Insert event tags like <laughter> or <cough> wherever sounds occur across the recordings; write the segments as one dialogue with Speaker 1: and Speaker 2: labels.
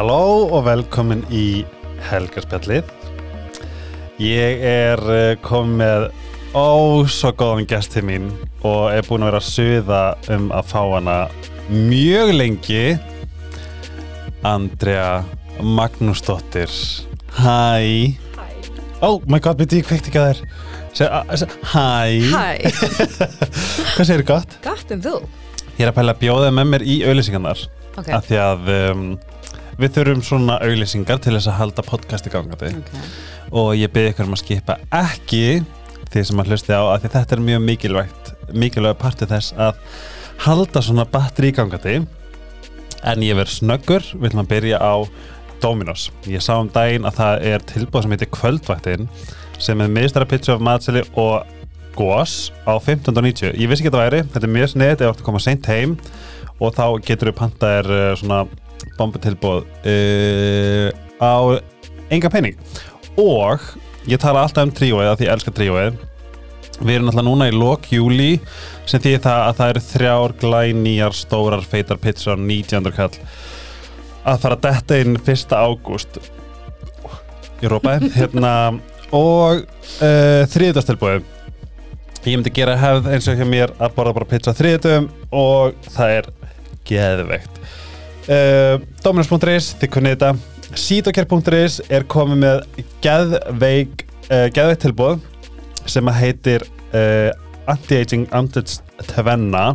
Speaker 1: Halló og velkomin í Helgarspjallið. Ég er eh, komið með ó svo góðan gesti mín og er búin að vera að suða um að fá hana mjög lengi. Andrea Magnúsdóttir. Hæ.
Speaker 2: Hæ.
Speaker 1: Oh my god, byrju, ég kveikt ekki að þér. Hæ.
Speaker 2: Hæ, <laughs>
Speaker 1: Hvað segir gott?
Speaker 2: gott um þú.
Speaker 1: Ég er að pæla að bjóða með mér í auðlýsingarnar.
Speaker 2: Ok.
Speaker 1: Af því að um, við þurfum svona auðlýsingar til þess að halda podcasti gangandi.
Speaker 2: okay.
Speaker 1: og ég byrði ykkur um að skipa ekki því sem að hlusti á að þetta er mjög mikilvægt mikilvæg partið þess að halda svona batteri gangandi en ég verð snöggur ætlum að byrja á Dominos ég sá um daginn að það er tilbúð sem heitir Kvöldvaktin sem er miðstara pizza af matseli og gós á 15.90 ég vissi ekki að það væri, þetta er mjög sniðt ef þú ert að koma seint heim og þá getur við pantaðir uh, svona bombutilbúð uh, á enga penning og ég tala alltaf um tríóið því ég elska tríóið við erum alltaf núna í lok júli sem því það að það eru þrjár glænýjar stórar feitar pizza 19. kall að fara detta inn 1. ágúst ég rópaði <laughs> hérna og uh, þriðdastilbúið ég myndi gera hefð eins og hjá mér að borða bara pizza þriðdum og það er geðveikt uh, Dominus.is, þið kunnið þetta. Sítokær.is er komið með geðveik uh, geðveikt tilbúð sem að heitir uh, Anti-Aging Amtits Tvenna.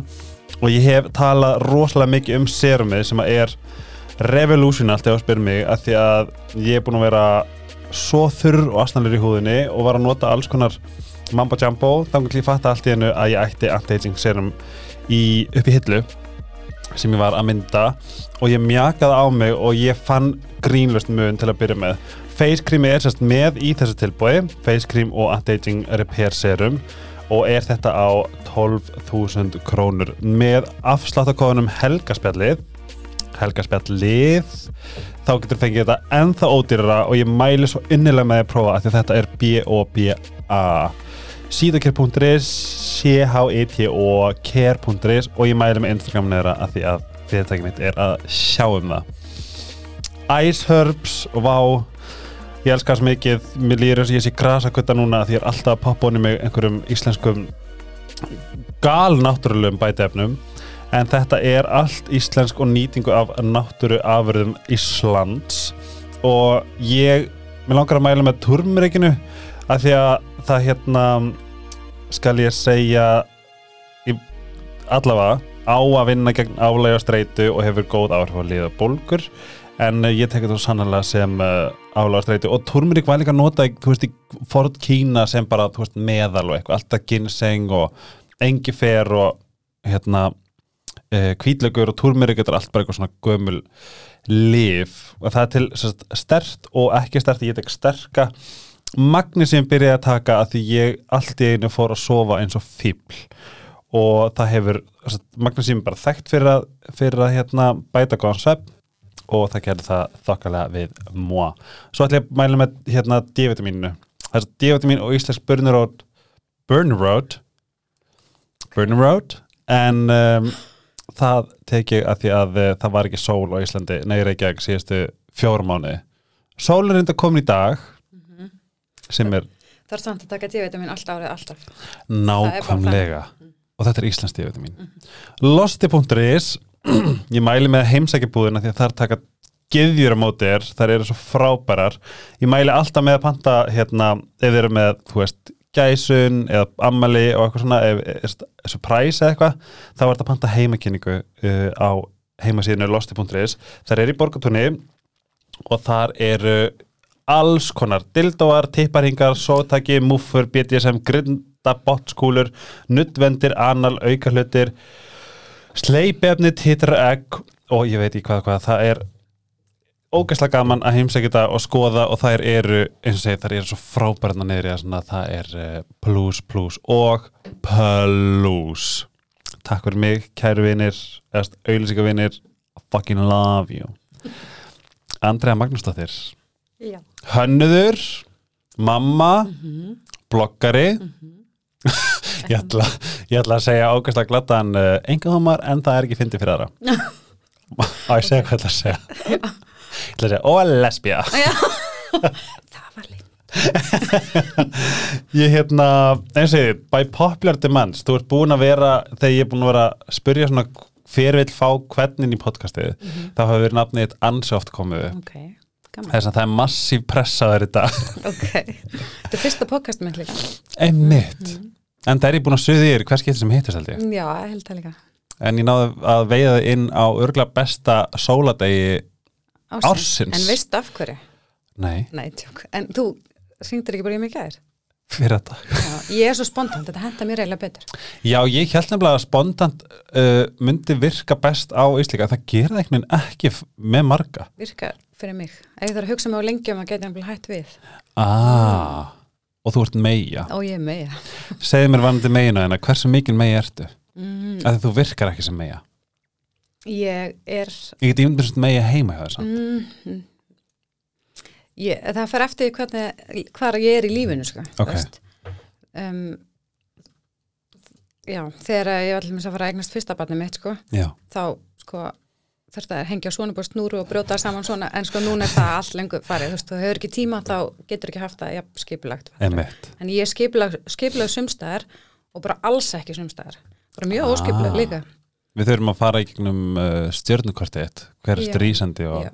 Speaker 1: Og ég hef talað rosalega mikið um serumið sem að er revolutionalt ef að spyrja mig að því að ég er búin að vera svo þurr og asnalur í húðinni og var að nota alls konar mambo jumbo. Þannig að ég fatta allt í hennu að ég ætti anti-aging serum í, upp í hillu sem ég var að mynda og ég mjakaði á mig og ég fann grínlust mun til að byrja með. Face cream er sérst með í þessu tilbúi face cream og anti-aging repair serum og er þetta á 12.000 krónur með afsláttakóðunum helgaspjallið. Helgaspjallið þá getur fengið þetta ennþá ódýrara og ég mæli svo innilega með að prófa að þetta er B-O-B-A síðakær.is c-h-e-t og care.is og ég mæli með Instagram neðra að því að fyrirtækið mitt er að sjá um það. Ice Herbs og vá ég elskar svo mikið, mér lýður eins og ég sé grasakutta núna því ég er alltaf að poppa honni mig einhverjum íslenskum galnáttúrulegum bætefnum en þetta er allt íslensk og nýtingu af náttúru afurðum Íslands. Og ég, mér langar að mæla með turmurikinu af því að það hérna skal ég segja í, allavega á að vinna gegn álega streitu og hefur góð áhrif að liða bólgur. En uh, ég tekja þetta sannlega sem uh, álega streitu. Og turmurik var líka að nota þú veist í Ford Kína sem bara þú veist, meðal og eitthvað, alltaf ginseng og engifer og hérna uh, kvítlaugur og turmurik þetta er allt bara eitthvað svona gömul lif og það er til stert og ekki stert, ég tek sterka Magni sem byrjaði að taka að því ég allt í einu fór að sofa eins og fíbl og það hefur Magni sem bara þekkt fyrir að, fyrir að hérna, bæta góðan svepp og það gerði það þokkalega við moi. Svo ætlum ég að mæla með hérna D-vitamínu. Það er D-vitamín og íslensk Burneroad Burneroad Burneroad en um, það tek ég að því að uh, það var ekki sól á Íslandi, nei Reykjavík síðustu fjórum mánuði. Sól er enda komin í dag sem er
Speaker 2: Það er samt að taka D-vitamin alltaf árið alltaf.
Speaker 1: nákvæmlega. Og þetta er Íslands D-vitamin. Losti.is <clears throat> ég mæli með heimsækjabúðina því að þar taka geðjur á móti er, þar eru svo frábærar. Ég mæli alltaf með að panta hérna, ef þið eru með, þú veist gæsun eða ammali og eitthvað svona ef surprise eða eitthvað þá er þetta panta heimakynningu uh, á heimasíðinu losti.is þar er í borgatúni og þar eru alls konar dildóar, tipparhingar, sótaki, múffur, BDSM, grinda, botskúlur, nuttvendir, anal, aukahlutir, sleipefni, titra egg og ég veit ekki hvað hvað, það er ógæslega gaman að heimsækja þetta og skoða og þær eru, eins og segið, þær eru svo frábærna í að svona, það er uh, plus, plus og plus. Takk fyrir mig, kæru vinir, auðlýsika vinir, fucking love you. Andrea Magnúsdóttir
Speaker 2: Já.
Speaker 1: Hönnuður, mamma, bloggari. <laughs> Ég, ætla, ég ætla að segja ágæslega glattan uh, engahumar en það er ekki fyndið fyrir aðra. Á ég segja hvað ég ætla að segja. Ég ætla að segja, og lesbía.
Speaker 2: Já, <laughs> það var líf.
Speaker 1: Ég hérna, eins og ég, by popular demands Þú ert búin að vera, þegar ég er búin að vera að spyrja svona hver vill fá hvernig í podcastið, þá hafa verið nafnið eitt ansóft komið upp.
Speaker 2: Ok, gaman.
Speaker 1: Þess að það er massíf pressaður í dag
Speaker 2: Ok, þetta er fyrsta podcast mitt líka.
Speaker 1: Einmitt En það er ég búin að suði yfir hvers getur sem hittist held ég
Speaker 2: Já, held það líka.
Speaker 1: En ég náði að veiða það inn á örgla besta sóladegi Ársins.
Speaker 2: En veistu af hverju?
Speaker 1: Nei,
Speaker 2: Nei. En þú syngdur ekki bara í mig gær?
Speaker 1: fyrir þetta
Speaker 2: Já, ég er svo spontant, þetta henda mér eiginlega betur.
Speaker 1: Já, ég held nefnilega að spontant uh, myndi virka best á Íslika Það gera það einhvern veginn ekki með marga
Speaker 2: Virkar fyrir mig. Ef ég þarf að hugsa mig á lengi um að geta nefnilega hætt við.
Speaker 1: ah, Og þú ert meia
Speaker 2: Ó, ég er með það.
Speaker 1: Segðu mér vanandi meina hérna, hversu mikil meia ertu?
Speaker 2: Mm,
Speaker 1: því þú virkar ekki sem meia
Speaker 2: ég er...
Speaker 1: Ég get ímyndið sem meia heima hjá þess
Speaker 2: Mm, ég, það fer eftir hvernig, hvar ég er í lífinu, sko. þú
Speaker 1: Ok.
Speaker 2: veist. Um, já, þegar ég var allir að fara að eignast fyrsta barnið mitt, sko.
Speaker 1: Já,
Speaker 2: þá sko þurfti að hengja svona búið snúru og brjóta saman svona en sko núna er það allt lengur farið þú veist, þú hefur ekki tíma þá getur ekki haft það jafn skipulagt
Speaker 1: einmitt
Speaker 2: en ég er skipulag sumstæðar og bara alls ekki sumstæðar bara mjög
Speaker 1: Ah.
Speaker 2: óskipulag líka
Speaker 1: Við þurfum að fara í gegnum uh, stjörnukortið eitt, hver er strísandi og...
Speaker 2: Já.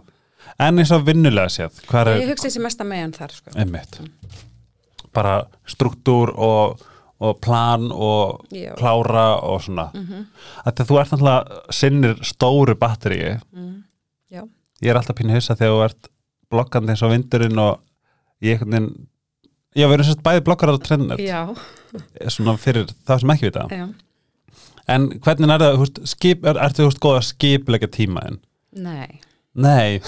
Speaker 1: En eins og vinnulega séð, hver
Speaker 2: ég
Speaker 1: er
Speaker 2: hugsa þessi mesta meðan þar sko.
Speaker 1: einmitt? Bara struktúr og, og plan og
Speaker 2: Já.
Speaker 1: klára og svona. Mm. -hmm. Þú ert náttúrulega sinnir stóru batteríi.
Speaker 2: mm,
Speaker 1: Ég er alltaf pínu hissa þegar þú ert blokkandi eins og vindurinn og ég einhvern veginn... Já, við erum sérst bæði blokkar á trendnet,
Speaker 2: já,
Speaker 1: svona fyrir það sem ekki vita.
Speaker 2: já
Speaker 1: En hvernig er það, húst, skip, er, ertu þú veist góð að skipleika tímaðin?
Speaker 2: nei,
Speaker 1: Nei,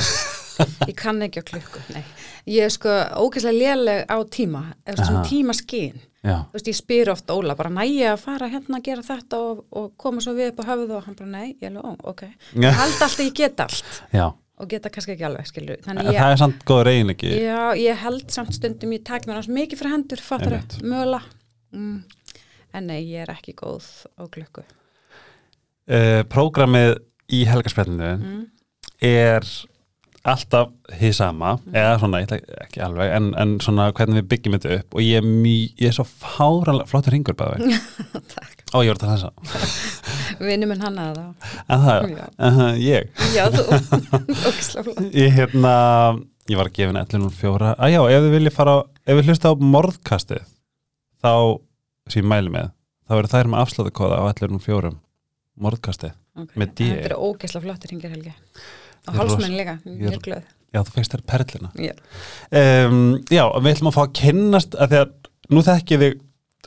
Speaker 1: <laughs>
Speaker 2: ég kann ekki á klukku nei. ég er sko ógeðslega léleg á tíma tíma veist, ég spyr oft Óla, bara næja að fara hérna að gera þetta og, og koma svo við upp á höfuð og hann bara, nei, ég ó, ok ég held alltaf ég get allt
Speaker 1: já.
Speaker 2: og geta kannski ekki alveg, þannig
Speaker 1: það er samt góð reynleiki.
Speaker 2: já, ég held samt stundum ég takk mér hans mikið fyrir hendur, fattar
Speaker 1: Einmitt.
Speaker 2: mögulega mm. en nei, ég er ekki góð á klukku
Speaker 1: Uh, prógramið í helgarspjallinu
Speaker 2: mm.
Speaker 1: er alltaf hið sama, eða svona, ekki alveg, en, en svona hvernig við byggjum þetta upp og ég er, mý, ég er svo fáranlega, flottur ringur bæði. <laughs>
Speaker 2: takk,
Speaker 1: Ó, ég voru að þessa. <laughs>
Speaker 2: vinnu minn hann að það
Speaker 1: En það,
Speaker 2: Já.
Speaker 1: uh, ég.
Speaker 2: já, þú, <laughs> ógislega
Speaker 1: Ég hérna, ég var að gefa henni 11.04. Að já, ef þið viljið fara, ef við hlusta á morðkastið, þá, sem ég mæli með, þá eru þær með afsláttakóða á 11.04. Morðkastið.
Speaker 2: okay.
Speaker 1: Með D.
Speaker 2: þetta er ógislega flottir hringir helgi og hálsmenn líka, mjög glöð.
Speaker 1: Já, þú feist þær perlina.
Speaker 2: já,
Speaker 1: Um, já, við ætlum að fá að kynnast að því að nú þekki þig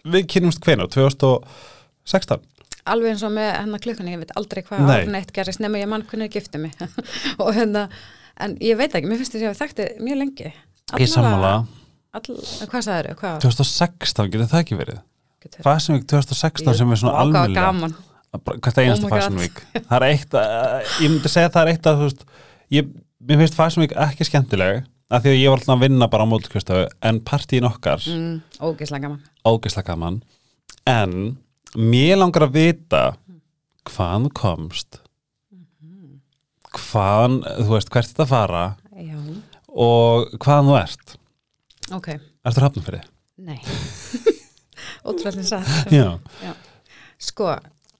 Speaker 1: við kynnumst hvenær, 2016
Speaker 2: alveg eins og með hennar klukkan ég veit aldrei hvað árun eitt gerist nema ég mann hvernig ég gifti mig. <laughs> Og hérna, en ég veit ekki mér finnst þess að ég hef þekkti mjög lengi.
Speaker 1: Ég sammála,
Speaker 2: all, hvað sagður þau, hvað
Speaker 1: 2016 getur það ekki verið?
Speaker 2: Getur-
Speaker 1: Fashion Week 2016 sem er svona
Speaker 2: Vá,
Speaker 1: hvert einasta
Speaker 2: Oh.
Speaker 1: Fashion Week. Það er eitt, að, ég myndi segja að það er eitt að þú veist, ég, mér finnst Fashion Week ekki skemmtileg af því að ég var alltaf að vinna bara á mótkjöstafu en partíin okkar,
Speaker 2: mm, ógislega gaman.
Speaker 1: Ógeðslega gaman. En mér langar að vita hvaðan komst. Hvaðan, þú veist, hvert þetta fara
Speaker 2: já,
Speaker 1: og hvaðan þú ert.
Speaker 2: Ok,
Speaker 1: Ertu hafnum fyrir?
Speaker 2: nei. <laughs> Ótrúlega satt
Speaker 1: Já.
Speaker 2: Sko,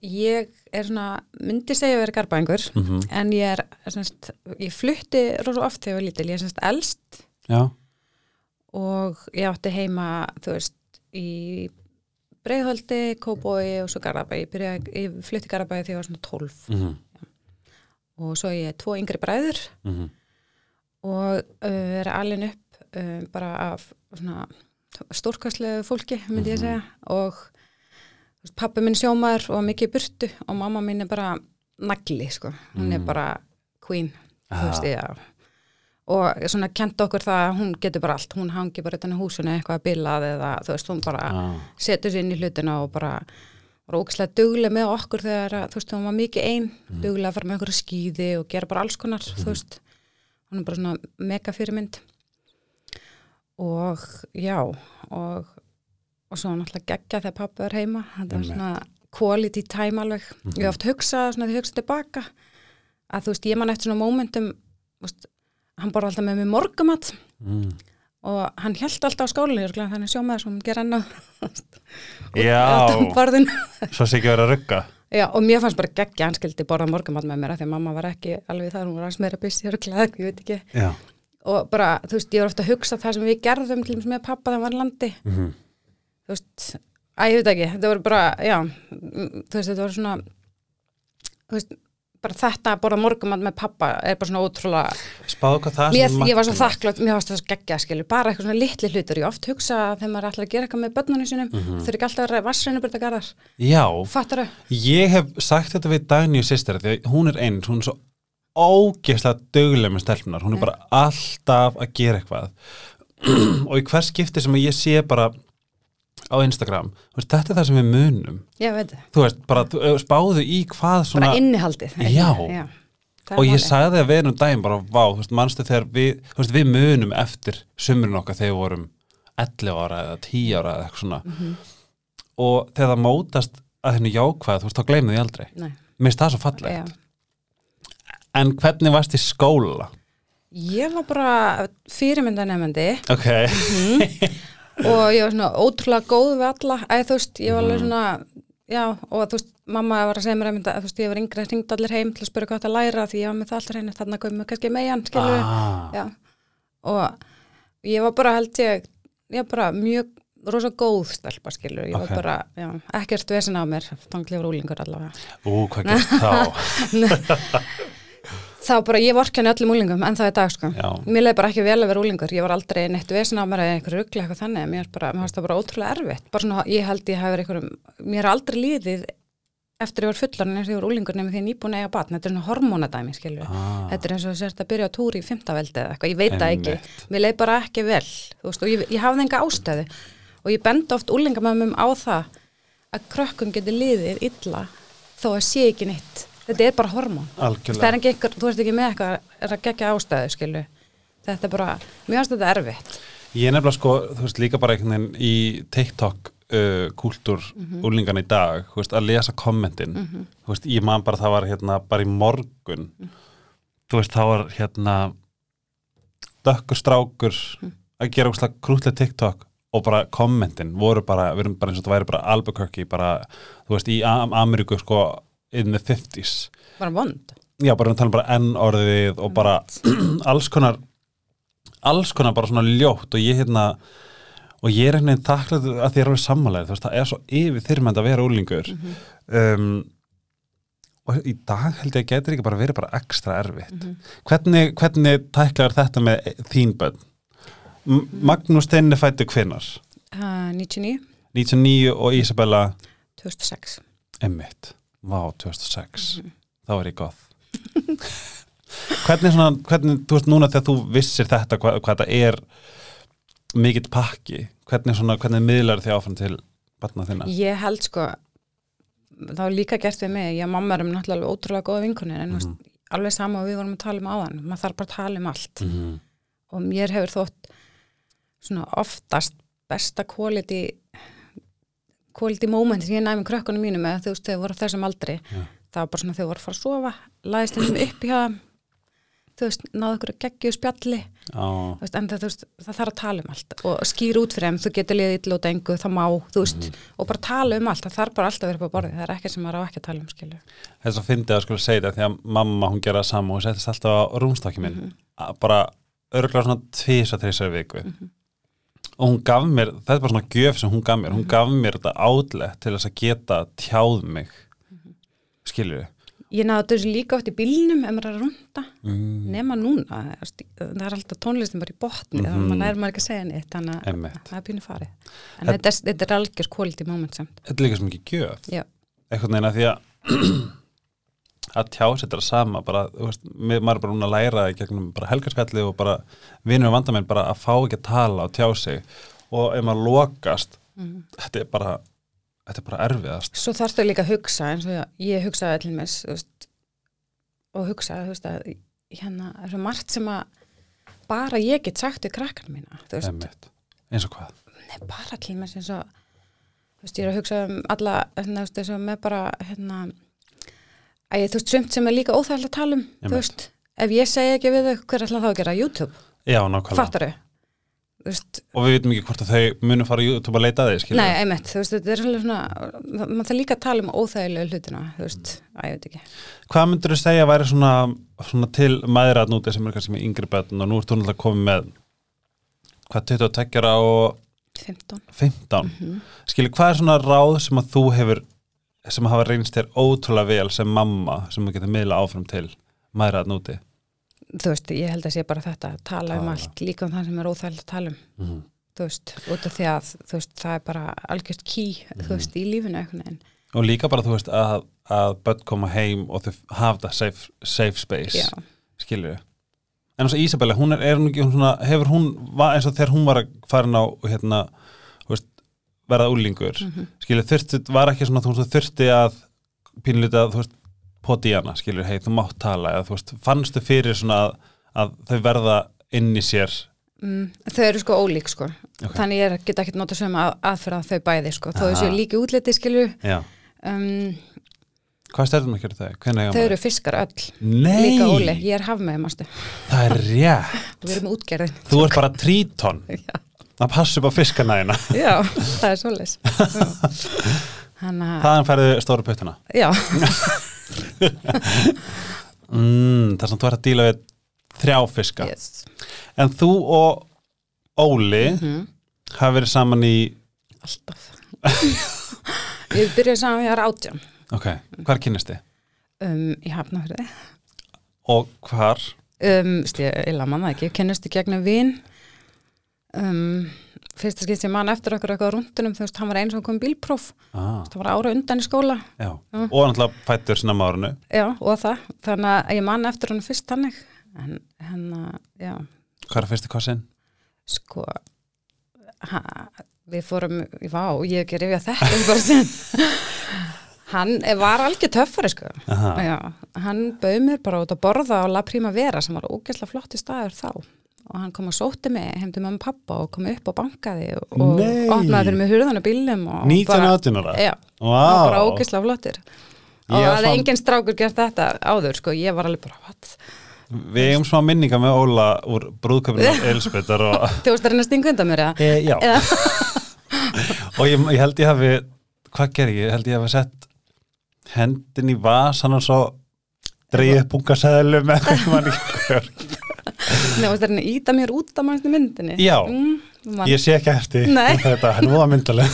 Speaker 2: ég er svona myndi segja að vera garbaðingur
Speaker 1: mm
Speaker 2: en ég er, semst, ég flutti rosa oft þegar ég var lítil, ég er semst elst
Speaker 1: Já,
Speaker 2: og ég átti heima, þú veist, í Breiðholti, Kóbói og svo Garabæi. Ég, byrjaði, ég flytti Garabæi þegar ég var svona 12
Speaker 1: mm
Speaker 2: og svo ég er tvo yngri bræður
Speaker 1: -hmm.
Speaker 2: og uh, er alin upp uh, bara af svona stórkastlegu fólki, myndi ég segja og pappi minn sjómaður og mikið burtu og mamma mín er bara nagli, sko. Hún er
Speaker 1: Mm.
Speaker 2: bara queen,
Speaker 1: Ah.
Speaker 2: veist, já. Og svona kent okkur það að hún getur bara allt, hún hangi bara utan í húsinu eitthvað bilað eða þú veist, hún bara
Speaker 1: ah.
Speaker 2: setur sér inn í hlutina og bara var ógæslega duglega með okkur þegar að, þú veist, hún var mikið ein,
Speaker 1: Mhm.
Speaker 2: duglega að fara með okkur skýði og gera bara alls konar, þú veist hún er bara svona mega fyrirmynd og já og, og svo náttúrulega geggja þegar pappi er heima. Þetta
Speaker 1: Einmitt.
Speaker 2: svona quality time alveg.
Speaker 1: Mhm.
Speaker 2: ég hef oft hugsað svona ég hugsa tilbaka að þú veist, ég man eftir svona veist, hann borði alltaf með mig morgumat
Speaker 1: mm.
Speaker 2: og hann held alltaf á örugglega, þannig sjómaður sem ger enn á <laughs>
Speaker 1: Já, svo sé ekki að vera að rugga.
Speaker 2: Já, og mér fannst bara geggja hann skildi borða morgumat með mér af því að mamma var ekki alveg þar, hún var aðeins meira busy og glæð, <laughs> ég veit ekki.
Speaker 1: Já,
Speaker 2: og bara, þú veist, ég var ofta að hugsa það sem við gerðum með pappa þegar hann var landi.
Speaker 1: Mhm
Speaker 2: þú veist, að ég veit ekki. Þetta voru bara, já mm, þú veist, þetta voru svona þú veist, bara þetta að borða morgumat með pappa er bara svona ótrúlega
Speaker 1: Spáðu hvað það
Speaker 2: mér, ég var svo þakklátt, mér varst það svo geggja skilur, bara eitthvað svona litli hlutur, ég oft hugsa að þegar maður ætlar að gera eitthvað með börnunum sínum
Speaker 1: Mhm.
Speaker 2: þau eru ekki alltaf að vera vassreinubyrta garðar
Speaker 1: Já,
Speaker 2: fattar þau?
Speaker 1: ég hef sagt þetta við Dagný og sýstir því hún er eins, hún er svo ógeðslega döguleg með stelpunar, hún er bara alltaf að gera eitthvað. <clears throat> Og í hver skipti sem ég sé bara á Instagram, veist, þetta er það sem við munum.
Speaker 2: Já, veit þau,
Speaker 1: þú veist, bara spáðu í hvað svona
Speaker 2: bara innihaldið
Speaker 1: Já.
Speaker 2: það er
Speaker 1: og ég sagði að við erum daginn bara, vá, þú veist, manstu þegar við þú veist, við munum eftir sumurinn okkar þegar við vorum 11 ára eða 10 ára eða eitthvað svona.
Speaker 2: Mhm.
Speaker 1: og þegar það mótast að henni jákvæð, þú veist, þá gleymið því aldrei. Mér finnst það svo falleg
Speaker 2: já.
Speaker 1: en hvernig varst í skóla?
Speaker 2: Ég var bara fyrirmyndanemandi
Speaker 1: ok,
Speaker 2: og ég var svona ótrúlega góð við alla. Eða þú veist, ég var alveg svona já, og þú veist, mamma var að segja mér að þú veist, ég var yngri, hringd allir heim til að spura hvað það læra því ég var með það alltaf hreinu, þarna komum við kannski megin, skilur
Speaker 1: ah,
Speaker 2: já, og ég var bara held ég, ég var bara mjög rosa góð stelpa, skilur ég
Speaker 1: Ok.
Speaker 2: var bara, já, ekkert vesen á mér tanglefur úlingur allavega.
Speaker 1: Ú, hvað gerst þá? <laughs> <laughs>
Speaker 2: þá bara, ég vorkenni öllum úlingum en það er dag, sko.
Speaker 1: Já.
Speaker 2: mér leiði bara ekki vel að vera úlingur, ég var aldrei neitt vesen á mér eða einhver ruggla eitthvað þannig, mér bara, mér fannst það bara ótrúlega erfitt, bara svona, ég held ég hafi verið einhverjum, mér er aldrei líðið eftir ég var fullarinn eins og ég var úlingur nefnir því ég er nýbúin að eiga batn, þetta er svona hormónadæmi skilju,
Speaker 1: Ah.
Speaker 2: þetta er eins og sért að byrja á túri í fymtaveldi eða eitthvað, ég veit það ekki. Mér leið bara ekki vel, veist, og ég, ég hafði ég að þó að sé ekki neitt þetta er bara hormón það er ekki einhver, þú ert ekki með eitthvað er að gegja ástæðu, skilu þetta er bara, mér finnst þetta erfitt
Speaker 1: ég er nefnilega sko, þú veist, líka bara einhvern veginn í TikTok uh, kúltúr
Speaker 2: Mhm.
Speaker 1: úlingan í dag, þú veist, að lesa kommentin þú veist, ég man bara það var hérna bara í morgun
Speaker 2: Mhm.
Speaker 1: þú veist, það var hérna dökkur strákur
Speaker 2: Mhm.
Speaker 1: að gera úrslega krútlega TikTok og bara kommentin voru bara, við erum bara eins og það væri bara Albuquerque, bara, þú veist, í Am Ameríku sko, in the 50s
Speaker 2: bara vond?
Speaker 1: Já, bara við tala bara N-orðið og bara <clears throat> alls konar alls konar bara svona ljótt og ég hérna og ég er veginn þakklæð að því ég er alveg sammálega þú veist, það er svo yfir þyrmend að vera úlingur um, og í dag held ég að getur ekki bara verið bara ekstra erfitt. Hvernig, hvernig tæklar þetta með þín bönn Magnús Steinn er fættu hvinnar
Speaker 2: uh, 99,
Speaker 1: 99 og Isabella
Speaker 2: 2006
Speaker 1: Emmitt, vá 2006 þá er ég góð <laughs> hvernig svona hvernig, þú veist núna þegar þú vissir þetta hvað, hvað þetta er mikill pakki hvernig svona, hvernig miðlar þið áfram til barna þinna?
Speaker 2: Ég held sko það var líka gert við mig, ég og mamma erum náttúrulega ótrúlega góða vinkunir en mm
Speaker 1: Mhm.
Speaker 2: veist, alveg sama og við vorum að tala um áðan. Maður þarf bara að tala um allt.
Speaker 1: -hmm.
Speaker 2: og mér hefur þótt svona oftast besta quality quality moment sem ég næmi krökkunum mínum eða þú veist þegar voru þessum aldri
Speaker 1: Já.
Speaker 2: það var bara svona þegar voru að fara að sofa læðist þeim upp í það þú veist, náðu ykkur að geggju spjalli
Speaker 1: á,
Speaker 2: þú veist, en það, veist, það þarf að tala um allt og skýra út fyrir þeim, þú getur liðið illa út engu, það má, þú veist, og bara tala um allt það þarf bara alltaf að vera upp á borði, það er ekki sem maður á ekki að tala um skilu.
Speaker 1: þess að fyndi að skulle segja þetta því að mamma hún gera það sama og settist alltaf á rúmstakki minn. Að bara örgulega svona tvisa þrísar viku og hún gaf mér, þetta er bara svona gjöf sem hún gaf mér, hún gaf mér þetta átlet til þess að geta tjáð mig. Skilju
Speaker 2: Ég náðu þessu líka oft í bílnum ef maður er að runda,
Speaker 1: mm,
Speaker 2: nema núna það er- alltaf tónlistin bara í botni þannig að maður er maður ekki að segja neitt þannig að það er pínu farið. En þetta, er- þetta er algjör quality moment samt.
Speaker 1: Þetta er líka sem ekki gjöf. Eitthvað neina því að <clears throat> að tjá sér þetta sama bara, veist, maður er bara núna að læra í gegnum helgarspjalli og bara vinur og vandamenn bara að fá ekki að tala og tjá sig. Og ef maður lokast þetta er bara þetta er bara erfiðast.
Speaker 2: Svo þarfstu líka að hugsa eins og ég, ég hugsaði allir með veist, og hugsaði veist, að hérna er svo margt sem að bara ég get sagt við krakkarna mína
Speaker 1: eins og hvað?
Speaker 2: Nei, bara til mér eins og ég er að hugsa um alla hérna, eins og með bara hérna, að ég, þú veist, sumt sem er líka óþægilega að tala um, þú veist ef ég segi ekki við þau, hver ætla þá að gera? YouTube,
Speaker 1: Já, nákvæmlega.
Speaker 2: Þau
Speaker 1: Og við veitum ekki hvort að þau munu fara YouTube að leita að skilur
Speaker 2: nei, einmitt. Þú veist, þetta er svolítið svona, maður þarf líka að tala um óþægilegu hlutina, þú veist, að ég veit ekki.
Speaker 1: Hvað myndur þú segja að væri svona, svona til mæðrat núti sem er kannski með yngri börn? Og nú ert þú náttúrulega komið með hvað 22 ára og
Speaker 2: 15
Speaker 1: 15
Speaker 2: Mhm.
Speaker 1: skilur, hvað er svona ráð sem að þú hefur sem hafa reynst þér ótrúlega vel sem mamma sem þú getur miðla áfram til mæðrat núti
Speaker 2: þú veist, ég held að sé bara þetta að tala um
Speaker 1: Tala.
Speaker 2: allt, líka um það sem er óþægilegt að tala um.
Speaker 1: Mm.
Speaker 2: þú veist, út af því að þú veist, það er bara algjört ký þú veist, í lífinu eitthvað neginn
Speaker 1: og líka bara þú veist að, að börn koma heim og þau hafa það safe, safe space
Speaker 2: já,
Speaker 1: skilur en þess að Ísabella, hún er, er hún ekki hún svona, hefur hún, var eins og þegar hún var að farin á hérna, verða úlingur, mm
Speaker 2: Mhm.
Speaker 1: skilur þurfti, var ekki svona, þú þurfti að pínlítið að, þú veist, poti í hana skilur, hei, þú mátt tala, eða þú veist fannstu fyrir svona að, að þau verða inn í sér,
Speaker 2: mm, þau eru sko ólík sko.
Speaker 1: Ok.
Speaker 2: þannig ég get ekki nota sömu að, aðferða þau bæði sko, þó þessu líki útliti skilju
Speaker 1: já.
Speaker 2: Um,
Speaker 1: hvað stærðum að gera þau?
Speaker 2: Þau eru fiskar öll.
Speaker 1: Nei,
Speaker 2: líka óli, ég er hafmeði mástu
Speaker 1: það er rétt. Þú ert bara trítón <laughs>
Speaker 2: já,
Speaker 1: að passa upp á fiskanæðina
Speaker 2: já það er <laughs> að,
Speaker 1: þaðan færðu stóru puttuna.
Speaker 2: Já, <laughs>
Speaker 1: mm, þar sem þú ert að díla við þrjá fiska.
Speaker 2: Yes.
Speaker 1: En þú og Óli
Speaker 2: mm
Speaker 1: hafa verið saman í
Speaker 2: alltaf. <laughs> Við byrjuðum saman við erum átján.
Speaker 1: Ok, hvar kynnist þið?
Speaker 2: um, í Hafnafjörði
Speaker 1: og hvar?
Speaker 2: um, ég laman það ekki, kennist í gegnum vin um, fyrsta skipt sem mann eftir okkur eitthvað rundunum, þú veist, hann var eins og kom bílpróf.
Speaker 1: Ah,
Speaker 2: það var ára undan í skóla.
Speaker 1: Já.
Speaker 2: Mm.
Speaker 1: og náttúrulega fættur sinna márunu
Speaker 2: já, og það, þannig að ég mann eftir hann fyrst hannig en hennar, já,
Speaker 1: hvað er fyrsti kossin?
Speaker 2: sko ha, við fórum, vá, ég hef ekki rifjað þetta <laughs> hann var algjör töffari sko. Já, hann bauð mér bara út að borða á La Primavera sem var ógeðslega flotti staður þá og hann kom og sótti mig heim til mamma og pappa og kom upp og bankaði og, og
Speaker 1: Nei.
Speaker 2: opnaði fyrir mig hurðan og bílnum og
Speaker 1: 19
Speaker 2: bara,
Speaker 1: átján ára?
Speaker 2: já, það var bara
Speaker 1: Vá.
Speaker 2: ógeðslega flottir og það hefði
Speaker 1: smá-
Speaker 2: engin strákur gert þetta áður sko, ég var alveg bara, what?
Speaker 1: Við eigum smá minninga með Óla úr brúðköpinu <laughs> Elisabethar og, <laughs>
Speaker 2: Þú veist að reyna að stinga undan mér eða?
Speaker 1: e, já.
Speaker 2: Eða? <laughs>
Speaker 1: og ég, ég held ég hafi hvað ger ég? Ég held ég hafi sett hendin í vasan og svo dreigið bungasæðlu með hvað mann ekki hver
Speaker 2: Nei, þú veist að reyna að íta mér út af mannstu myndinni
Speaker 1: Já.
Speaker 2: mm,
Speaker 1: Ég sé ekki eftir <laughs> þetta, hann var myndaleg